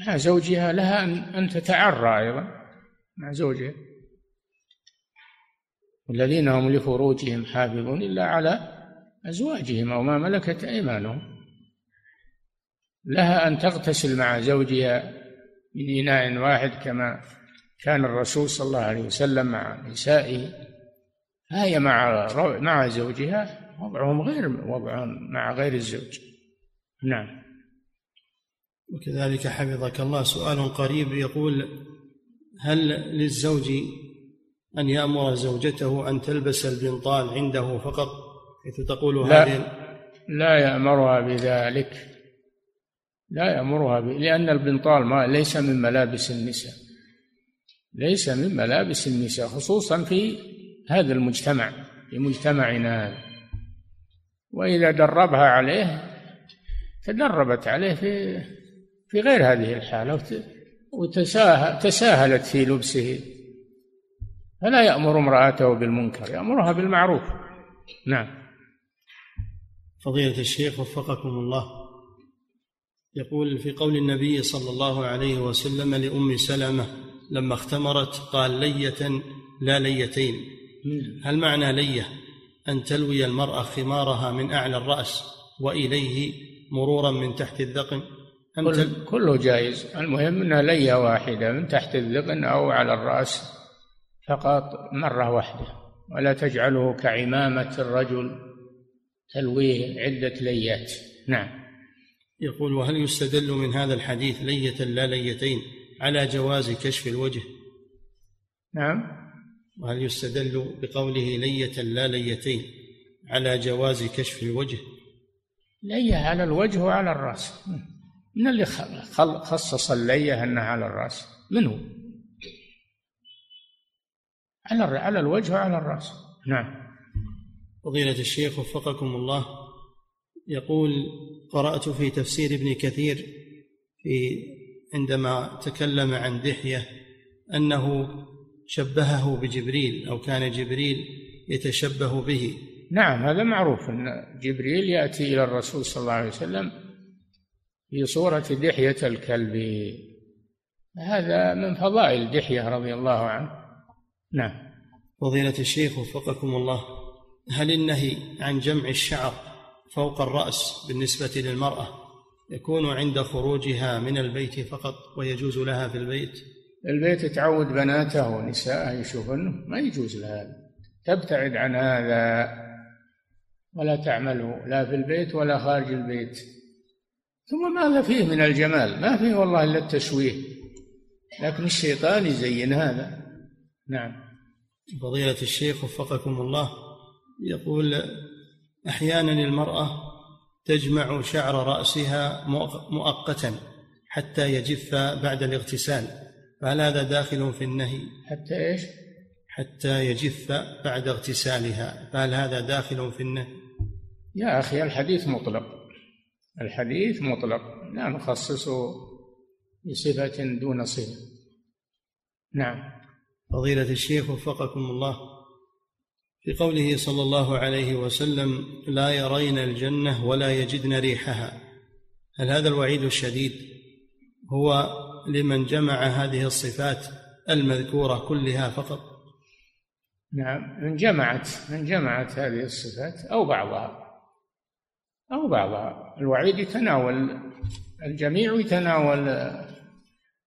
مع زوجها لها أن تتعرى أيضا مع زوجها. والذين هم لفروجهم حافظون إلا على أزواجهم أو ما ملكت أيمانهم. لها أن تغتسل مع زوجها من إناء واحد كما كان الرسول صلى الله عليه وسلم مع نسائه. هي مع مع زوجها وضعهم غير وضعهم مع غير الزوج. نعم. وكذلك حفظك الله. سؤال قريب يقول هل للزوج أن يأمر زوجته أن تلبس البنطال عنده فقط؟ حيث تقول لا. هذه لا يأمرها بذلك. لا يأمرها ب... لأن البنطال ما ليس من ملابس النساء. ليس من ملابس النساء خصوصا في هذا المجتمع في مجتمعنا. هذا وإذا دربها عليه تدربت عليه في في غير هذه الحالة وتساهلت في لبسه. فلا يأمر امرأته بالمنكر يأمرها بالمعروف. نعم. فضيلة الشيخ وفقكم الله. يقول في قول النبي صلى الله عليه وسلم لأم سلمة لما اختمرت قال لية لا ليتين. هل معنى لية؟ أن تلوي المرأة خمارها من أعلى الرأس وإليه مرورا من تحت الذقن؟ أم كل كله جائز. المهم أنها لية واحدة من تحت الذقن أو على الرأس فقط مرة واحدة ولا تجعله كعمامة الرجل تلويه عدة ليات. نعم. يقول وهل يستدل من هذا الحديث لية لا ليتين على جواز كشف الوجه؟ نعم. وهل يستدل بقوله لية لا ليتين على جواز كشف الوجه؟ لية على الوجه وعلى الرأس. من اللي خصص اللية أنها على الرأس. من هو؟ على على الوجه وعلى الرأس. نعم. فضيلة الشيخ وفقكم الله. يقول قرأت في تفسير ابن كثير في عندما تكلم عن دحية أنه شبهه بجبريل أو كان جبريل يتشبه به. نعم هذا معروف أن جبريل يأتي إلى الرسول صلى الله عليه وسلم في صورة دحية الكلب. هذا من فضائل دحية رضي الله عنه. نعم. فضيلة الشيخ وفقكم الله هل النهي عن جمع الشعر فوق الرأس بالنسبة للمرأة يكون عند خروجها من البيت فقط ويجوز لها في البيت؟ البيت تعود بناته ونساءه يشوفن ما يجوز لها. تبتعد عن هذا ولا تعمله لا في البيت ولا خارج البيت. ثم ماذا فيه من الجمال؟ ما فيه والله إلا التشويه. لكن الشيطان يزين هذا. نعم. فضيلة الشيخ وفقكم الله يقول أحيانا المرأة تجمع شعر رأسها مؤقتا حتى يجف بعد الاغتسال فهل هذا داخل في النهي؟ حتى إيش؟ حتى يجف بعد اغتسالها فهل هذا داخل في النهي؟ يا أخي الحديث مطلق. الحديث مطلق. لا نخصصه بصفة دون صفة. نعم. فضيلة الشيخ وفقكم الله. في قوله صلى الله عليه وسلم لا يرين الجنة ولا يجدن ريحها. هل هذا الوعيد الشديد هو لمن جمع هذه الصفات المذكورة كلها فقط؟ نعم. من جمعت من جمعت هذه الصفات أو بعضها. أو بعضها الوعيد يتناول الجميع يتناول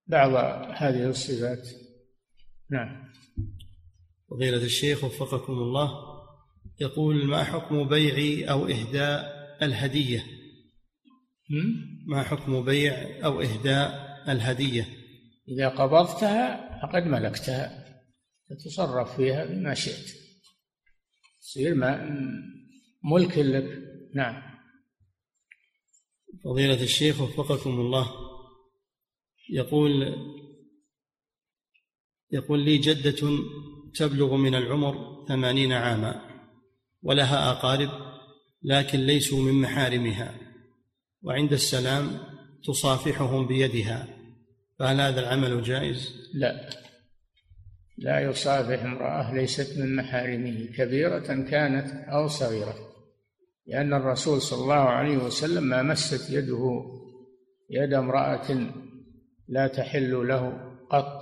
بعض هذه الصفات. نعم. فضيلة الشيخ وفقكم الله يقول ما حكم بيع أو إهداء الهدية؟ ما حكم بيع أو إهداء الهدية؟ إذا قبضتها فقد ملكتها تتصرف فيها بما شئت. تصير ملك لك. نعم. فضيلة الشيخ وفقكم الله. يقول يقول لي جدة تبلغ من العمر ثمانين عاما ولها أقارب لكن ليسوا من محارمها وعند السلام تصافحهم بيدها. فهل هذا العمل جائز؟ لا. لا يصافح امرأة ليست من محارمه. كبيرة كانت أو صغيرة. لأن الرسول صلى الله عليه وسلم ما مست يده يد امرأة لا تحل له قط.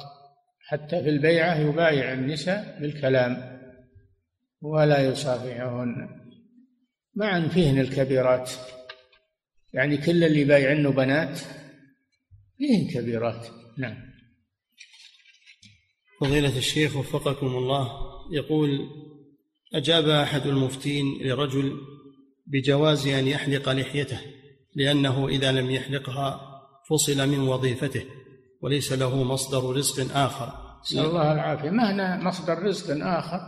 حتى في البيعة يبايع النساء بالكلام ولا يصافحهن. معا فيهن الكبيرات. يعني كل اللي بايعنه بنات فيهن كبيرات. نعم. فضيلة الشيخ وفقكم الله. يقول أجاب أحد المفتين لرجل بجواز أن يحلق لحيته لأنه إذا لم يحلقها فصل من وظيفته وليس له مصدر رزق آخر. نسأل الله العافية. ما هنا مصدر رزق آخر؟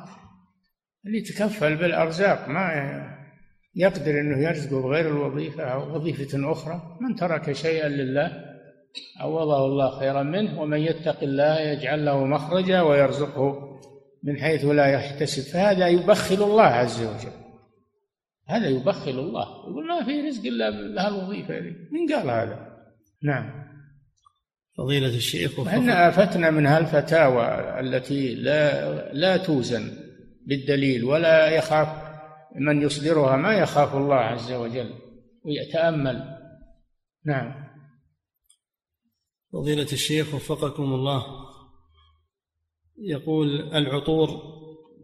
اللي يتكفل بالأرزاق. ما يقدر أنه يرزقه بغير الوظيفة أو وظيفة أخرى. من ترك شيئا لله عوضه الله خيرا منه ومن يتق الله يجعل له مخرجا ويرزقه من حيث لا يحتسب. فهذا يبخل الله عز وجل. هذا يبخل الله. يقول ما في رزق إلا بهالوظيفة من قال هذا؟ نعم. فضيلة الشيخ إحنا آفتنا من هالفتاوى التي لا لا توزن بالدليل ولا يخاف من يصدرها ما يخاف الله عز وجل ويتأمل. نعم. فضيلة الشيخ وفقكم الله. يقول العطور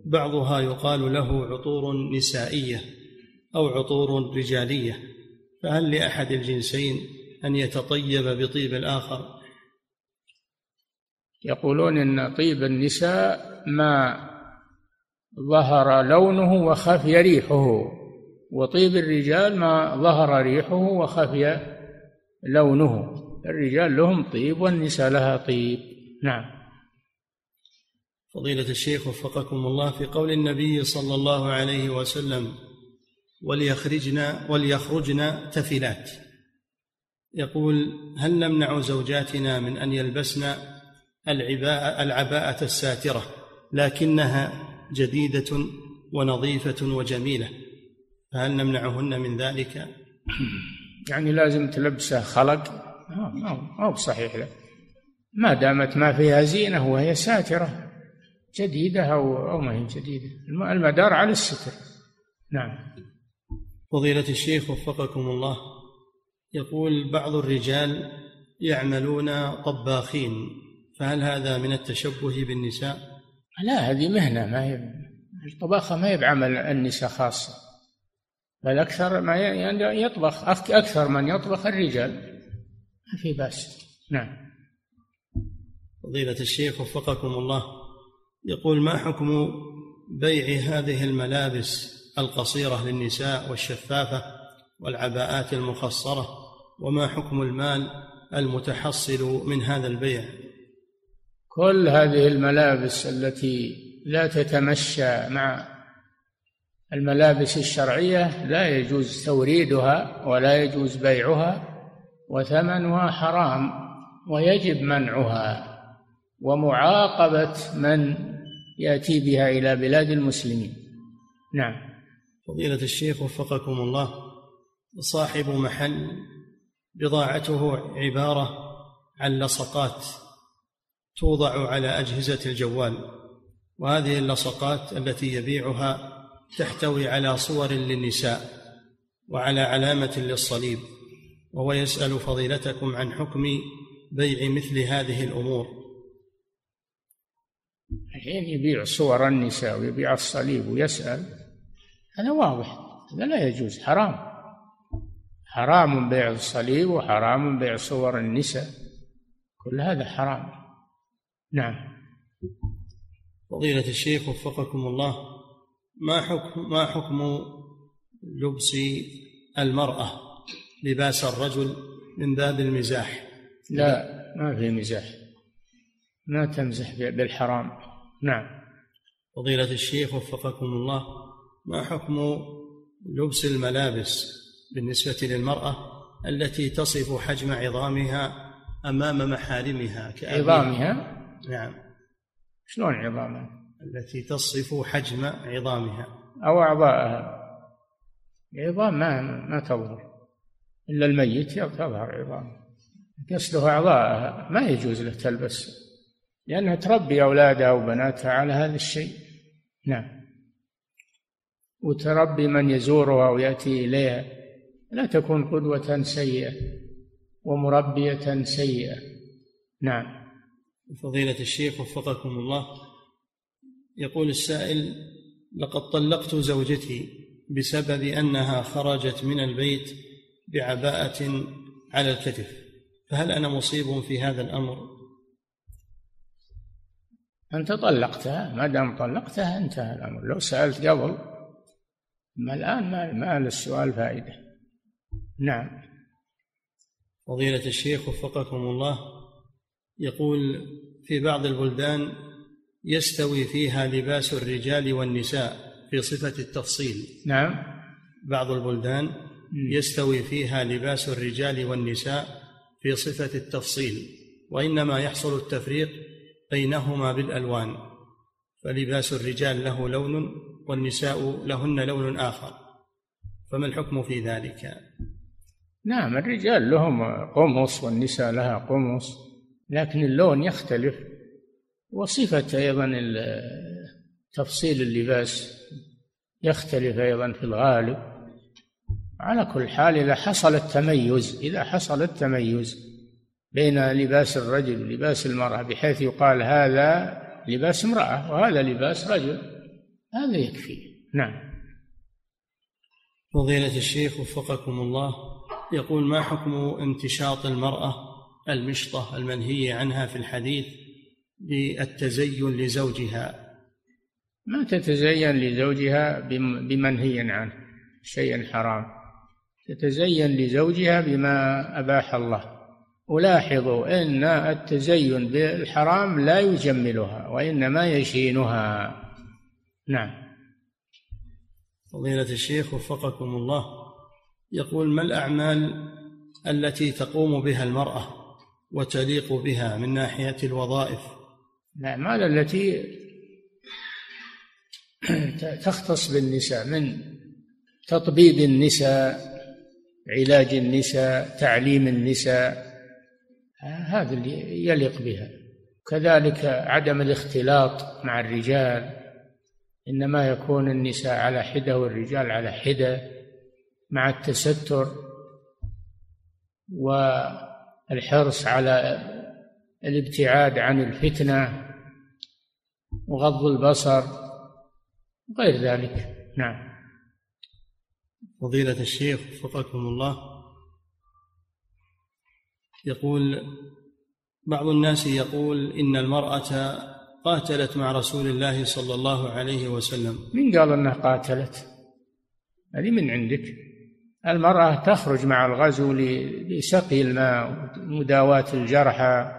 بعضها يقال له عطور نسائية. أو عطور رجالية فهل لأحد الجنسين أن يتطيب بطيب الآخر؟ يقولون إن طيب النساء ما ظهر لونه وخفي ريحه وطيب الرجال ما ظهر ريحه وخفي لونه. الرجال لهم طيب والنساء لها طيب. نعم. فضيلة الشيخ وفقكم الله في قول النبي صلى الله عليه وسلم وليخرجنا وليخرجنا تفلات يقول هل نمنع زوجاتنا من أن يلبسن العباءة العباءة الساترة لكنها جديدة ونظيفة وجميلة فهل نمنعهن من ذلك؟ *clears throat* يعني لازم تلبسه خلق؟ ما هو بصحيح له ما دامت ما فيها زينة وهي ساترة جديدة أو أو ما هي جديدة. المدار على الستر. نعم. فضيلة الشيخ وفقكم الله. يقول بعض الرجال يعملون طباخين فهل هذا من التشبه بالنساء؟ لا هذه مهنة ما هي الطباخة ما هي بعمل النساء خاصة بل أكثر ما يطبخ أكثر من يطبخ الرجال. ما في بأس. نعم. فضيلة الشيخ وفقكم الله. يقول ما حكم بيع هذه الملابس القصيرة للنساء والشفافة والعباءات المخصرة وما حكم المال المتحصل من هذا البيع. كل هذه الملابس التي لا تتمشى مع الملابس الشرعية لا يجوز توريدها ولا يجوز بيعها وثمنها حرام ويجب منعها ومعاقبة من يأتي بها إلى بلاد المسلمين. نعم. فضيلة الشيخ وفقكم الله صاحب محل بضاعته عبارة عن لصقات توضع على أجهزة الجوال وهذه اللصقات التي يبيعها تحتوي على صور للنساء وعلى علامة للصليب وهو يسأل فضيلتكم عن حكم بيع مثل هذه الأمور. الحين يبيع صور النساء ويبيع الصليب ويسأل هذا واضح. هذا لا يجوز. حرام. حرام بيع الصليب وحرام بيع صور النساء. كل هذا حرام. نعم. فضيلة الشيخ وفقكم الله ما حكم ما حكم لبس المرأة؟ لباس الرجل من باب المزاح. لا ما في مزاح. ما تمزح بالحرام. نعم. فضيلة الشيخ وفقكم الله ما حكم لبس الملابس بالنسبة للمرأة التي تصف حجم عظامها أمام محارمها عظامها؟ نعم. شلون عظامها؟ التي تصف حجم عظامها. أو أعضاءها. عظام ما ما تظهر. إلا الميت تظهر عظامه قصده أعضاءها. ما يجوز له تلبس. لأنها تربي أولادها وبناتها على هذا الشيء. نعم. وتربي من يزورها ويأتي إليها لا تكون قدوة سيئة ومربية سيئة. نعم. فضيلة الشيخ وفقكم الله يقول السائل لقد طلقت زوجتي بسبب أنها خرجت من البيت بعباءة على الكتف فهل أنا مصيب في هذا الأمر؟ أنت طلقتها ما دام طلقتها انتهى الأمر. لو سألت قبل أما الآن ما, ما للسؤال فائدة. نعم. فضيلة الشيخ وفقكم الله يقول في بعض البلدان يستوي فيها لباس الرجال والنساء في صفة التفصيل. نعم. بعض البلدان يستوي فيها لباس الرجال والنساء في صفة التفصيل وإنما يحصل التفريق بينهما بالألوان فلباس الرجال له لون والنساء لهن لون آخر. فما الحكم في ذلك؟ نعم الرجال لهم قمص والنساء لها قمص لكن اللون يختلف. وصفة أيضا تفصيل اللباس يختلف أيضا في الغالب. على كل حال إذا حصل التميز إذا حصل التميز بين لباس الرجل ولباس المرأة بحيث يقال هذا لباس امرأة وهذا لباس رجل. هذا يكفي. نعم. فضيلة الشيخ وفقكم الله يقول ما حكم امتشاط المرأة المشطة المنهي عنها في الحديث بالتزين لزوجها؟ ما تتزين لزوجها بمنهي عنه شيء حرام. تتزين لزوجها بما أباح الله. ولاحظوا إن التزين بالحرام لا يجملها وإنما يشينها. نعم. فضيلة الشيخ وفقكم الله يقول ما الأعمال التي تقوم بها المرأة وتليق بها من ناحية الوظائف؟ الأعمال التي تختص بالنساء من تطبيب النساء علاج النساء تعليم النساء هذا اللي يليق بها. كذلك عدم الاختلاط مع الرجال إنما يكون النساء على حدة والرجال على حدة مع التستر والحرص على الابتعاد عن الفتنة وغض البصر وغير ذلك. نعم. فضيلة الشيخ وفقكم الله. يقول بعض الناس يقول إن المرأة قاتلت مع رسول الله صلى الله عليه وسلم. من قال أنها قاتلت؟ هذه من عندك. المرأة تخرج مع الغزو لسقي الماء ومداواة الجرحى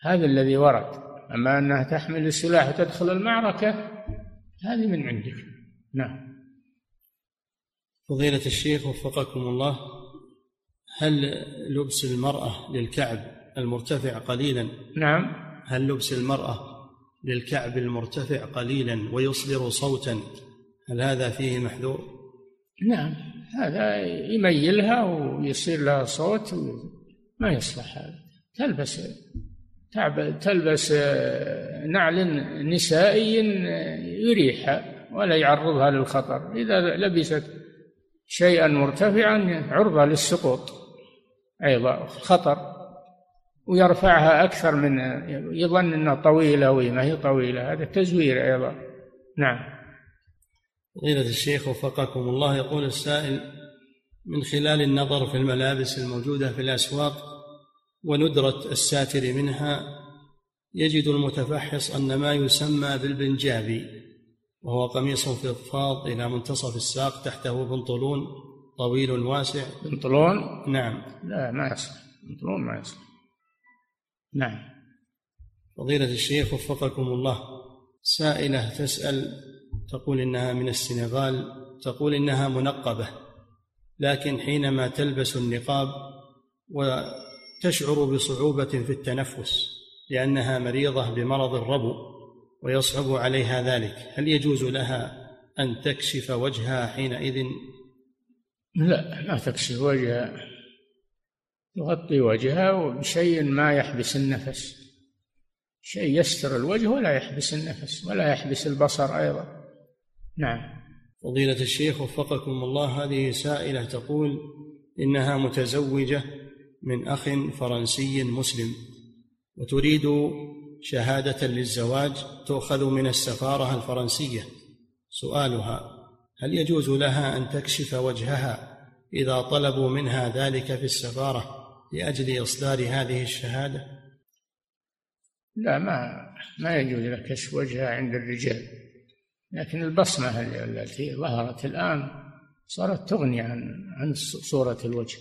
هذا الذي ورد. أما أنها تحمل السلاح وتدخل المعركة هذه من عندك. نعم. فضيلة الشيخ وفقكم الله هل لبس المرأة للكعب المرتفع قليلا؟ نعم. هل لبس المرأة للكعب المرتفع قليلا ويصدر صوتا. هل هذا فيه محذور؟ نعم هذا يميلها ويصير لها صوت ما يصلح هذا. تلبس تلبس نعل نسائي يريحها ولا يعرضها للخطر. إذا لبست شيئا مرتفعا عرضة للسقوط أيضا خطر. ويرفعها أكثر من يظن أنها طويلة وما هي طويلة هذا تزوير أيضا. نعم. فضيلة الشيخ وفقكم الله يقول السائل من خلال النظر في الملابس الموجودة في الأسواق وندرة الساتر منها يجد المتفحص أن ما يسمى بالبنجابي وهو قميص فضفاض إلى منتصف الساق تحته بنطلون طويل واسع. بنطلون؟ نعم. لا ما يصلح. بنطلون ما يصلح. نعم. فضيلة الشيخ وفقكم الله. سائلة تسأل تقول إنها من السنغال تقول إنها منقبة لكن حينما تلبس النقاب وتشعر بصعوبة في التنفس لأنها مريضة بمرض الربو ويصعب عليها ذلك هل يجوز لها أن تكشف وجهها حينئذ؟ لا لا تكشف وجهها. تغطي وجهها بشيء ما يحبس النفس. شيء يستر الوجه ولا يحبس النفس ولا يحبس البصر أيضا. نعم. فضيلة الشيخ وفقكم الله هذه سائلة تقول إنها متزوجة من أخ فرنسي مسلم وتريد شهادة للزواج تؤخذ من السفارة الفرنسية. سؤالها هل يجوز لها أن تكشف وجهها إذا طلبوا منها ذلك في السفارة؟ لأجل إصدار هذه الشهادة؟ لا ما ما يجوز لك كشف وجهها عند الرجال. لكن البصمة التي ظهرت الآن صارت تغني عن عن صورة الوجه.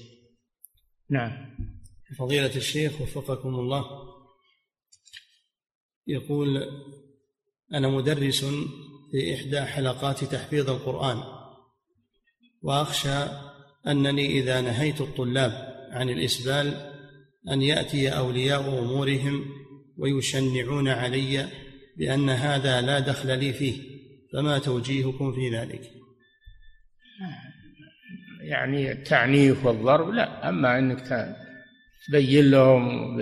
نعم. فضيلة الشيخ وفقكم الله يقول أنا مدرس في إحدى حلقات تحفيظ القرآن وأخشى أنني إذا نهيت الطلاب عن الإسبال أن يأتي أولياء أمورهم ويشنعون علي بأن هذا لا دخل لي فيه فما توجيهكم في ذلك؟ يعني التعنيف والضرب لا أما أنك تبين لهم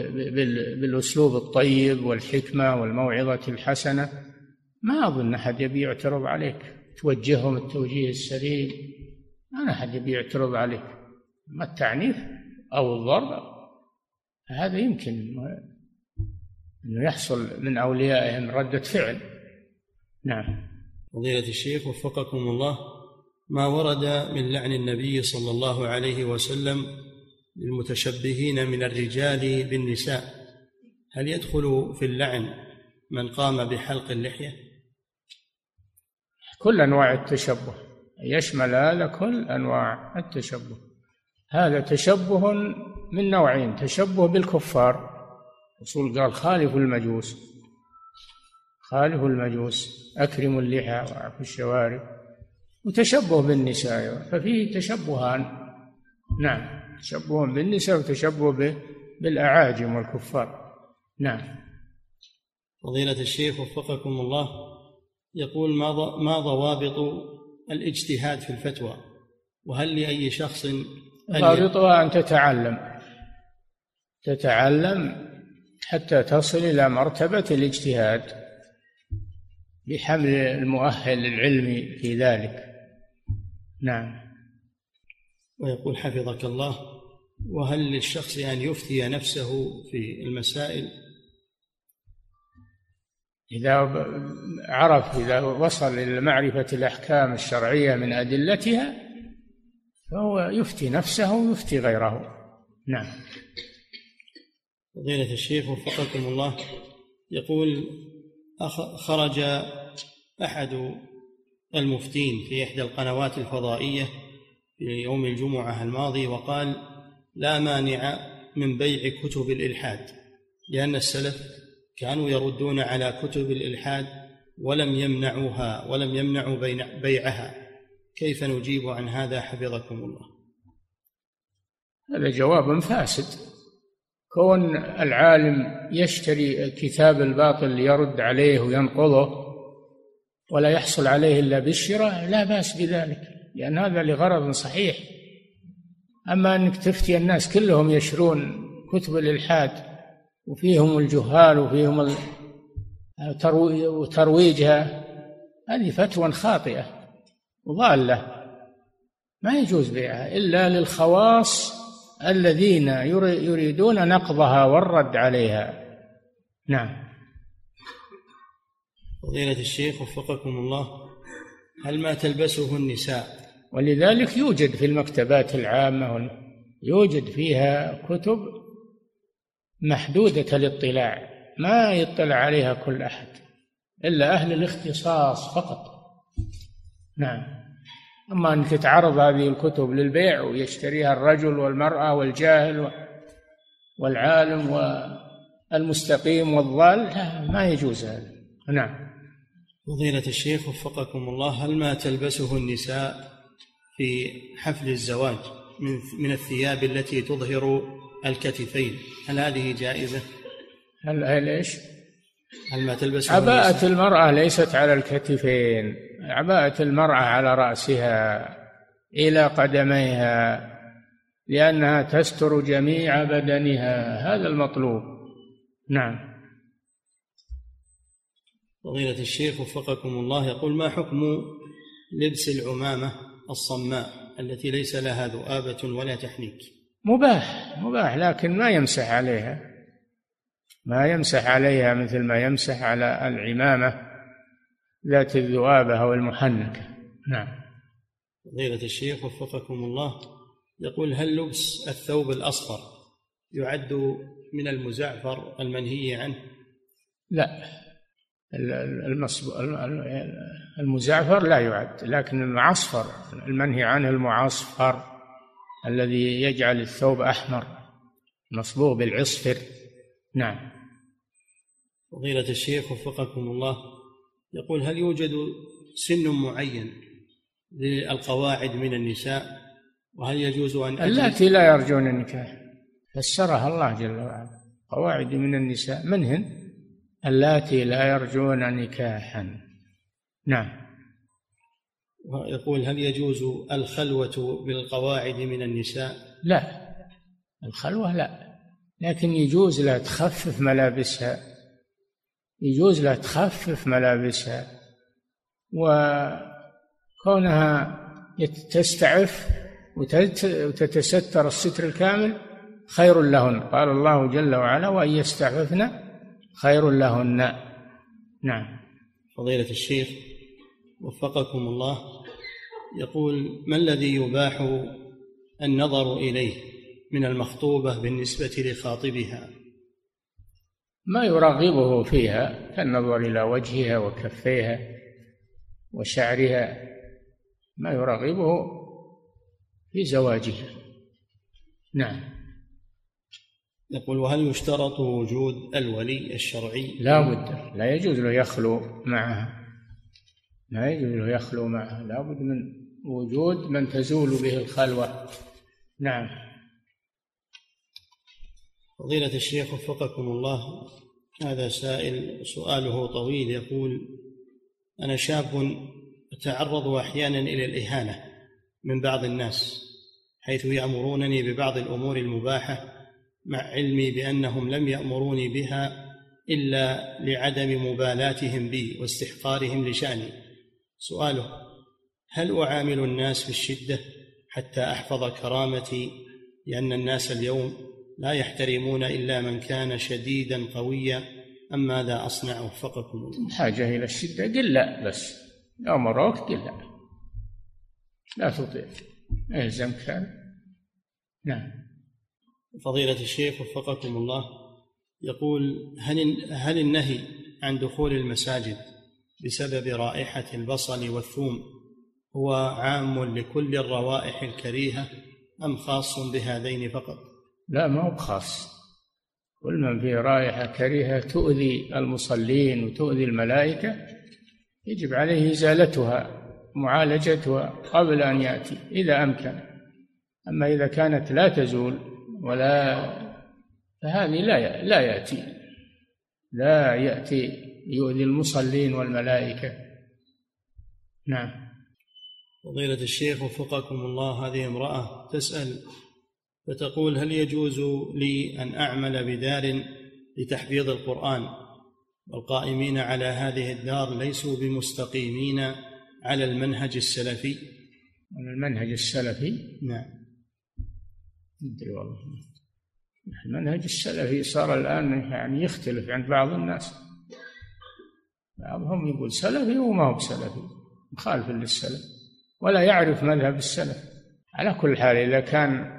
بالأسلوب الطيب والحكمة والموعظة الحسنة ما أظن أحد يبي يعترض عليك. توجههم التوجيه السليم ما أحد يبي يعترض عليك. أما التعنيف أو الضرب هذا يمكن أنه يحصل من أوليائهم ردة فعل. نعم. فضيلة الشيخ وفقكم الله ما ورد من لعن النبي صلى الله عليه وسلم للمتشبهين من الرجال بالنساء هل يدخل في اللعن من قام بحلق اللحية؟ كل أنواع التشبه يشمل هذا كل أنواع التشبه. هذا تشبه من نوعين تشبه بالكفار. الرسول قال خالفوا المجوس خالفوا المجوس أكرموا اللحى وأعفوا الشوارب وتشبه بالنساء. ففيه تشبهان نعم تشبه بالنساء وتشبه بالأعاجم والكفار. نعم. فضيلة الشيخ وفقكم الله يقول ما ما ضوابط الاجتهاد في الفتوى؟ وهل لأي شخص ضابطها أن تتعلم. تتعلم حتى تصل إلى مرتبة الاجتهاد بحمل المؤهل العلمي في ذلك. نعم. ويقول حفظك الله وهل للشخص أن يفتي نفسه في المسائل؟ إذا عرف إذا وصل إلى معرفة الأحكام الشرعية من أدلتها فهو يفتي نفسه ويفتي غيره. نعم. فضيلة الشيخ وفقكم الله يقول خرج أحد المفتين في إحدى القنوات الفضائية في يوم الجمعة الماضي وقال لا مانع من بيع كتب الإلحاد لأن السلف كانوا يردون على كتب الإلحاد ولم يمنعوها ولم يمنعوا بيعها كيف نجيب عن هذا حفظكم الله؟ هذا جواب فاسد. كون العالم يشتري كتاب الباطل ليرد عليه وينقضه ولا يحصل عليه إلا بالشراء لا بأس بذلك لأن هذا لغرض صحيح. أما أنك تفتي الناس كلهم يشرون كتب الإلحاد وفيهم الجهال وفيهم ترويجها هذه فتوى خاطئة. وضاله ما يجوز بيعها إلا للخواص الذين يريدون نقضها والرد عليها. نعم. فضيلة الشيخ وفقكم الله هل ما تلبسه النساء؟ ولذلك يوجد في المكتبات العامة يوجد فيها كتب محدودة الاطلاع ما يطلع عليها كل أحد إلا أهل الاختصاص فقط. نعم. أما أن تتعرض هذه الكتب للبيع ويشتريها الرجل والمرأة والجاهل والعالم والمستقيم والضال ما يجوز هذا نعم فضيلة الشيخ وفقكم الله هل ما تلبسه النساء في حفل الزواج من من الثياب التي تظهر الكتفين هل هذه جائزة؟ هل هل إيش؟ هل ما تلبس عباءة المرأة ليست على الكتفين. عباءة المرأة على رأسها إلى قدميها لأنها تستر جميع بدنها. هذا المطلوب. نعم. فضيلة الشيخ وفقكم الله يقول ما حكم لبس العمامة الصماء التي ليس لها ذؤابة ولا تحنيك؟ مباح مباح لكن ما يمسح عليها. ما يمسح عليها مثل ما يمسح على العمامة ذات الذؤابة أو المحنكة نعم. فضيلة الشيخ وفقكم الله يقول هل لبس الثوب الأصفر يعد من المزعفر المنهي عنه؟ لا. المزعفر لا يعد لكن المعصفر المنهي عنه المعصفر الذي يجعل الثوب أحمر مصبوغ بالعصفر. نعم. فضيلة الشيخ وفقكم الله. يقول هل يوجد سن معين للقواعد من النساء؟ وهل يجوز أن اللاتي لا يرجون النكاح. فسرها الله جل وعلا. قواعد من النساء من هن؟ اللاتي لا يرجون نكاحا. نعم. يقول هل يجوز الخلوة بالقواعد من النساء؟ لا. الخلوة لا. لكن يجوز لها تخفف ملابسها. يجوز لها تخفف ملابسها وكونها تستعف وتتستر الستر الكامل خير لهن. قال الله جل وعلا وأن يستعففن خير لهن. نعم. فضيلة الشيخ وفقكم الله يقول ما الذي يباح النظر إليه من المخطوبة بالنسبة لخاطبها؟ ما يرغبه فيها كالنظر إلى وجهها وكفيها وشعرها ما يرغبه في زواجها. نعم. يقول وهل يشترط وجود الولي الشرعي؟ لا بد لا يجوز له يخلو معها. لا يجوز له يخلو معها. لا بد من وجود من تزول به الخلوة. نعم. فضيلة الشيخ وفقكم الله هذا سائل سؤاله طويل يقول أنا شاب أتعرض أحيانا إلى الإهانة من بعض الناس حيث يأمرونني ببعض الأمور المباحة مع علمي بأنهم لم يأمروني بها إلا لعدم مبالاتهم بي واستحقارهم لشأني. سؤاله هل أعامل الناس بالشدة حتى أحفظ كرامتي لأن الناس اليوم لا يحترمون إلا من كان شديدا قويا. أم ماذا أصنع؟ وفقكم الله. حاجة إلى الشدة. قل لا بس. لو مروك قل لا. لا تطيع. ألزم كان. نعم. فضيلة الشيخ وفقكم الله. يقول هل هل النهي عن دخول المساجد بسبب رائحة البصل والثوم هو عام لكل الروائح الكريهة أم خاص بهذين فقط؟ لا ما هو خاص كل من فيه رائحة كريهة تؤذي المصلين وتؤذي الملائكة يجب عليه إزالتها معالجتها قبل أن يأتي إذا أمكن. أما إذا كانت لا تزول ولا فهذه لا لا يأتي لا يأتي يؤذي المصلين والملائكة. نعم. فضيلة الشيخ وفقكم الله هذه امرأة تسأل فتقول هل يجوز لي أن أعمل بدار لتحفيظ القرآن؟ والقائمين على هذه الدار ليسوا بمستقيمين على المنهج السلفي. على المنهج السلفي؟ نعم. أدري والله. المنهج السلفي صار الآن يعني يختلف عند بعض الناس. بعضهم يقول سلفي وما هو بسلفي. مخالف للسلف. ولا يعرف مذهب السلف. على كل حال إذا كان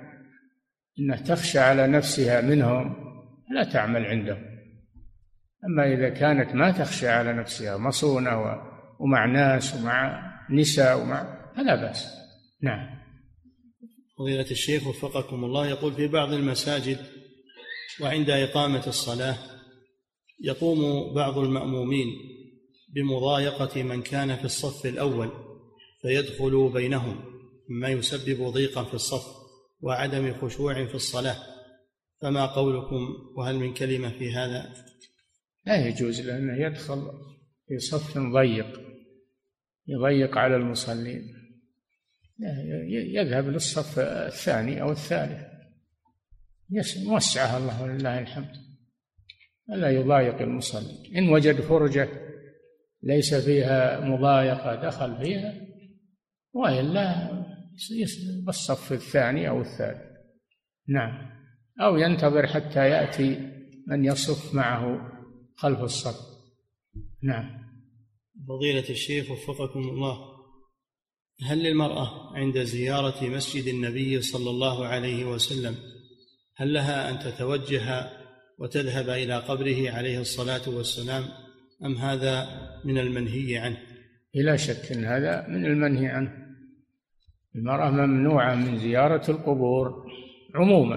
انها تخشى على نفسها منهم لا تعمل عندهم. أما إذا كانت ما تخشى على نفسها مصونة ومع ناس ومع نساء ومع فلا بأس. نعم. فضيلة الشيخ وفقكم الله يقول في بعض المساجد وعند إقامة الصلاة يقوم بعض المأمومين بمضايقة من كان في الصف الأول فيدخل بينهم مما يسبب ضيقا في الصف. وعدم خشوع في الصلاة فما قولكم؟ وهل من كلمة في هذا؟ لا يجوز لأنه يدخل في صف ضيق يضيق على المصلين. يذهب للصف الثاني أو الثالث. وسعها الله ولله الحمد. ألا يضايق المصلي. إن وجد فرجة ليس فيها مضايقة دخل فيها وإلا بالصف الثاني أو الثالث. نعم. أو ينتظر حتى يأتي من يصف معه خلف الصف. نعم. فضيلة الشيخ وفقكم الله هل للمرأة عند زيارة مسجد النبي صلى الله عليه وسلم هل لها أن تتوجه وتذهب إلى قبره عليه الصلاة والسلام أم هذا من المنهي عنه؟ بلا شك أن هذا من المنهي عنه. المرأة ممنوعة من زيارة القبور عموما.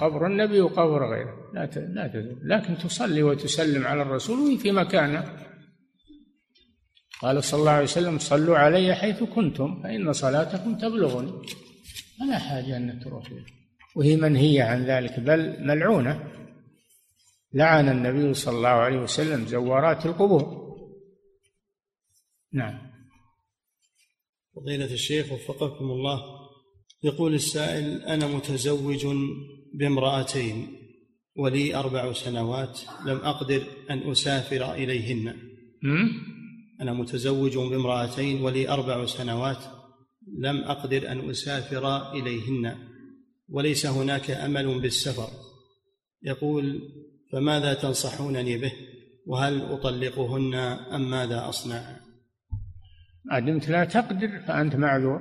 قبر النبي وقبر غيره. لا لا تزور لكن تصلي وتسلم على الرسول في مكانه. قال صلى الله عليه وسلم صلوا علي حيث كنتم فإن صلاتكم تبلغني. فلا حاجة أن تروح وهي منهية عن ذلك بل ملعونة. لعن النبي صلى الله عليه وسلم زوارات القبور. نعم. فضيلة الشيخ وفقكم الله يقول السائل أنا متزوج بامرأتين ولي أربع سنوات لم أقدر أن أسافر إليهن. أنا متزوج بامرأتين ولي أربع سنوات لم أقدر أن أسافر إليهن. وليس هناك أمل بالسفر. يقول فماذا تنصحونني به؟ وهل أطلقهن أم ماذا أصنع؟ ما دمت لا تقدر فأنت معذور.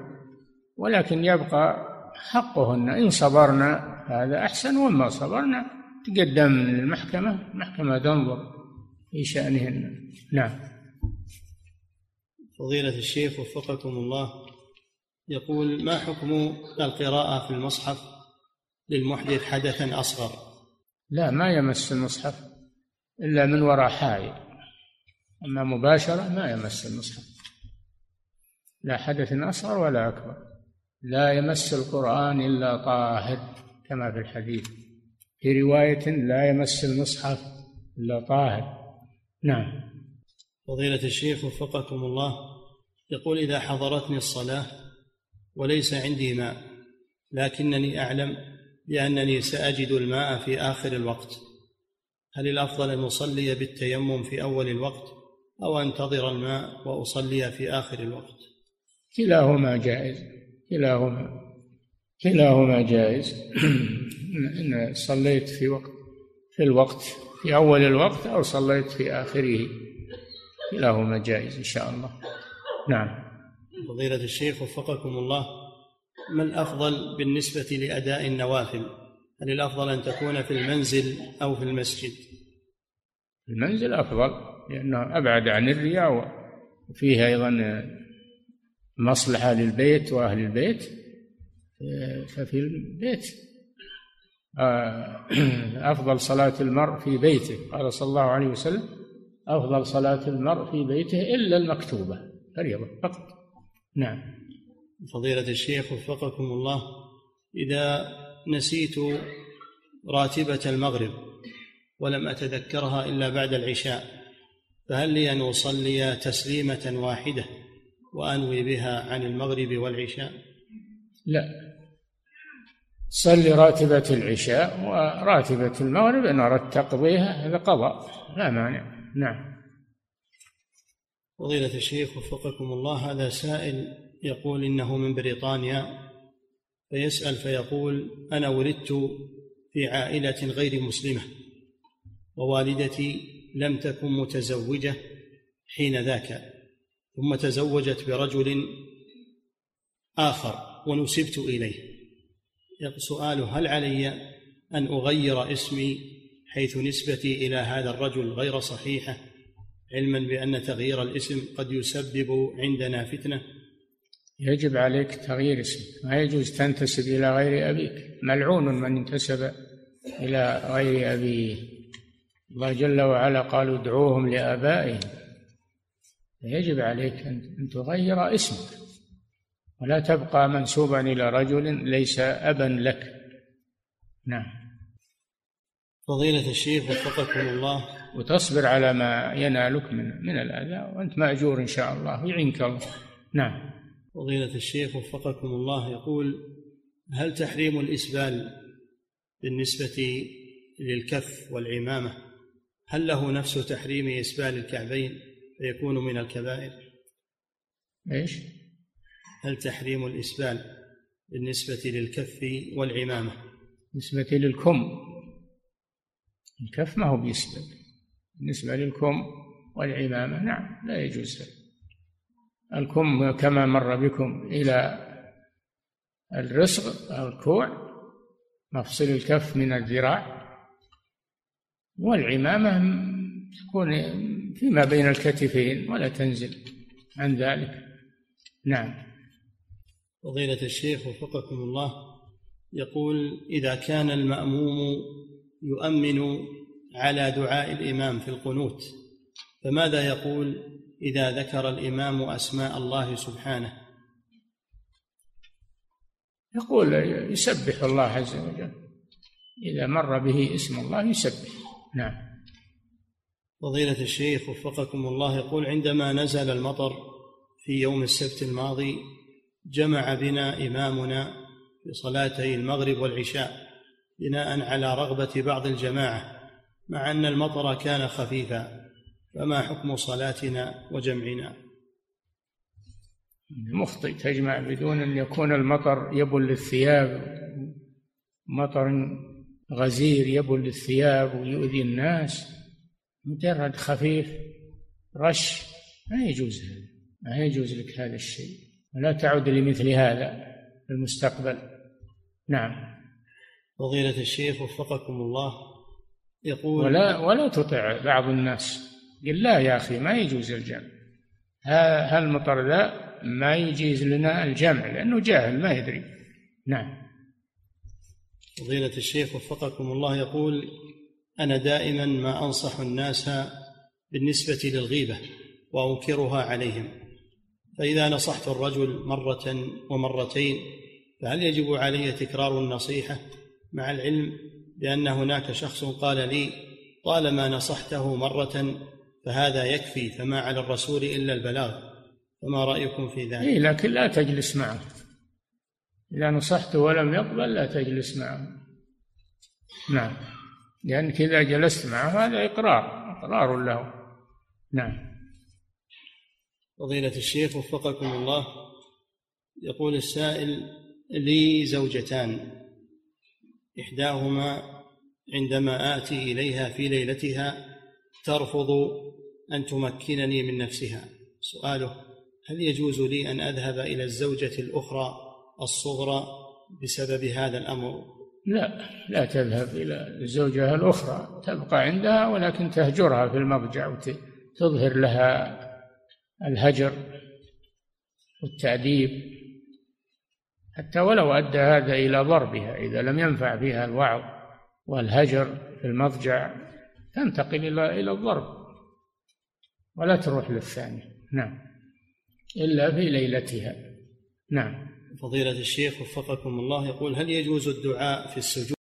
ولكن يبقى حقهن إن صبرنا هذا أحسن وما صبرنا تقدم للمحكمة المحكمة تنظر في شأنهن. نعم. فضيلة الشيخ وفقكم الله يقول ما حكم القراءة في المصحف للمحدث حدثا أصغر؟ لا ما يمس المصحف إلا من وراء حائل. أما مباشرة ما يمس المصحف. لا حدث أصغر ولا أكبر. لا يمس القرآن إلا طاهر كما في الحديث. في رواية لا يمس المصحف إلا طاهر. نعم. فضيلة الشيخ وفقكم الله يقول إذا حضرتني الصلاة وليس عندي ماء لكنني أعلم بأنني سأجد الماء في آخر الوقت. هل الأفضل أن أصلي بالتيمم في أول الوقت أو أنتظر الماء وأصلي في آخر الوقت؟ كلاهما جائز. كلاهما كلاهما جائز. إن صليت في وقت في الوقت في أول الوقت أو صليت في آخره. كلاهما جائز إن شاء الله. نعم. فضيلة الشيخ وفقكم الله ما الأفضل بالنسبة لأداء النوافل؟ هل الأفضل أن تكون في المنزل أو في المسجد؟ المنزل أفضل لأنه أبعد عن الرياء وفيه أيضا مصلحة للبيت وأهل البيت ففي البيت. آه، *clears throat* أفضل صلاة المرء في بيته. قال صلى الله عليه وسلم أفضل صلاة المرء في بيته إلا المكتوبة فريضة فقط. نعم. فضيلة الشيخ وفقكم الله إذا نسيت راتبة المغرب ولم أتذكرها إلا بعد العشاء فهل لي أن أصلي تسليمة واحدة؟ وأنوي بها عن المغرب والعشاء؟ لا. صلي راتبة العشاء وراتبة المغرب إن أردت تقضيها هذا قضاء لا مانع. نعم. فضيلة الشيخ وفقكم الله هذا سائل يقول إنه من بريطانيا فيسأل فيقول أنا ولدت في عائلة غير مسلمة ووالدتي لم تكن متزوجة حين ذاك. ثم تزوجت برجل آخر ونسبت إليه. سؤال هل علي أن أغير اسمي حيث نسبتي إلى هذا الرجل غير صحيحة علما بأن تغيير الاسم قد يسبب عندنا فتنة؟ يجب عليك تغيير اسمك. ما يجوز تنتسب إلى غير أبيك. ملعون من انتسب إلى غير أبيه. الله جل وعلا قال ادعوهم لآبائهم. يجب عليك أن تغير اسمك. ولا تبقى منسوبا إلى رجل ليس أبا لك. نعم. فضيلة الشيخ وفقكم الله. وتصبر على ما ينالك من من الأذى وأنت مأجور إن شاء الله ويعينك الله. نعم. فضيلة الشيخ وفقكم الله يقول هل تحريم الإسبال بالنسبة للكف والعمامة هل له نفس تحريم إسبال الكعبين؟ فيكون من الكبائر. إيش؟ هل تحريم الإسبال بالنسبة للكف والعمامة؟ بالنسبة للكم. الكف ما هو بيسبل. بالنسبة للكم والعمامة نعم لا يجوز. الكم كما مر بكم إلى الرسغ أو الكوع مفصل الكف من الذراع. والعمامة تكون فيما بين الكتفين ولا تنزل عن ذلك. نعم. فضيلة الشيخ وفقكم الله يقول إذا كان المأموم يؤمن على دعاء الإمام في القنوت فماذا يقول إذا ذكر الإمام أسماء الله سبحانه؟ يقول يسبح الله عز وجل. إذا مر به اسم الله يسبح. نعم. فضيلة الشيخ وفقكم الله يقول عندما نزل المطر في يوم السبت الماضي جمع بنا إمامنا في صلاتي المغرب والعشاء بناء على رغبة بعض الجماعة مع أن المطر كان خفيفا فما حكم صلاتنا وجمعنا؟ مخطئ تجمع بدون أن يكون المطر يبل الثياب مطر غزير يبل الثياب ويؤذي الناس. مجرد خفيف رش. ما يجوز هذا. ما يجوز لك هذا الشيء. ولا تعود لمثل هذا في المستقبل. نعم. فضيلة الشيخ وفقكم الله. يقول ولا ولا تطع بعض الناس. قل لا يا أخي ما يجوز الجمع. هالمطر ذا؟ ما يجيز لنا الجمع لأنه جاهل ما يدري. نعم. فضيلة الشيخ وفقكم الله. يقول أنا دائما ما أنصح الناس بالنسبة للغيبة وأنكرها عليهم. فإذا نصحت الرجل مرة ومرتين فهل يجب علي تكرار النصيحة مع العلم بأن هناك شخص قال لي طالما نصحته مرة فهذا يكفي فما على الرسول إلا البلاغ؟ فما رأيكم في ذلك؟ إيه لكن لا تجلس معه. إذا نصحته ولم يقبل لا تجلس معه. نعم. لأنك إذا جلست معه هذا إقرار إقرار له. نعم. فضيلة الشيخ وفقكم الله يقول السائل لي زوجتان إحداهما عندما آتي إليها في ليلتها ترفض أن تمكنني من نفسها. سؤاله هل يجوز لي أن أذهب إلى الزوجة الأخرى الصغرى بسبب هذا الأمر؟ لا لا تذهب إلى الزوجه الأخرى تبقى عندها ولكن تهجرها في المضجع وتظهر لها الهجر والتأديب. حتى ولو أدى هذا إلى ضربها إذا لم ينفع فيها الوعظ والهجر في المضجع تنتقل إلى إلى الضرب ولا تروح للثانية. نعم. إلا في ليلتها. نعم. فضيلة الشيخ وفقكم الله يقول هل يجوز الدعاء في السجود؟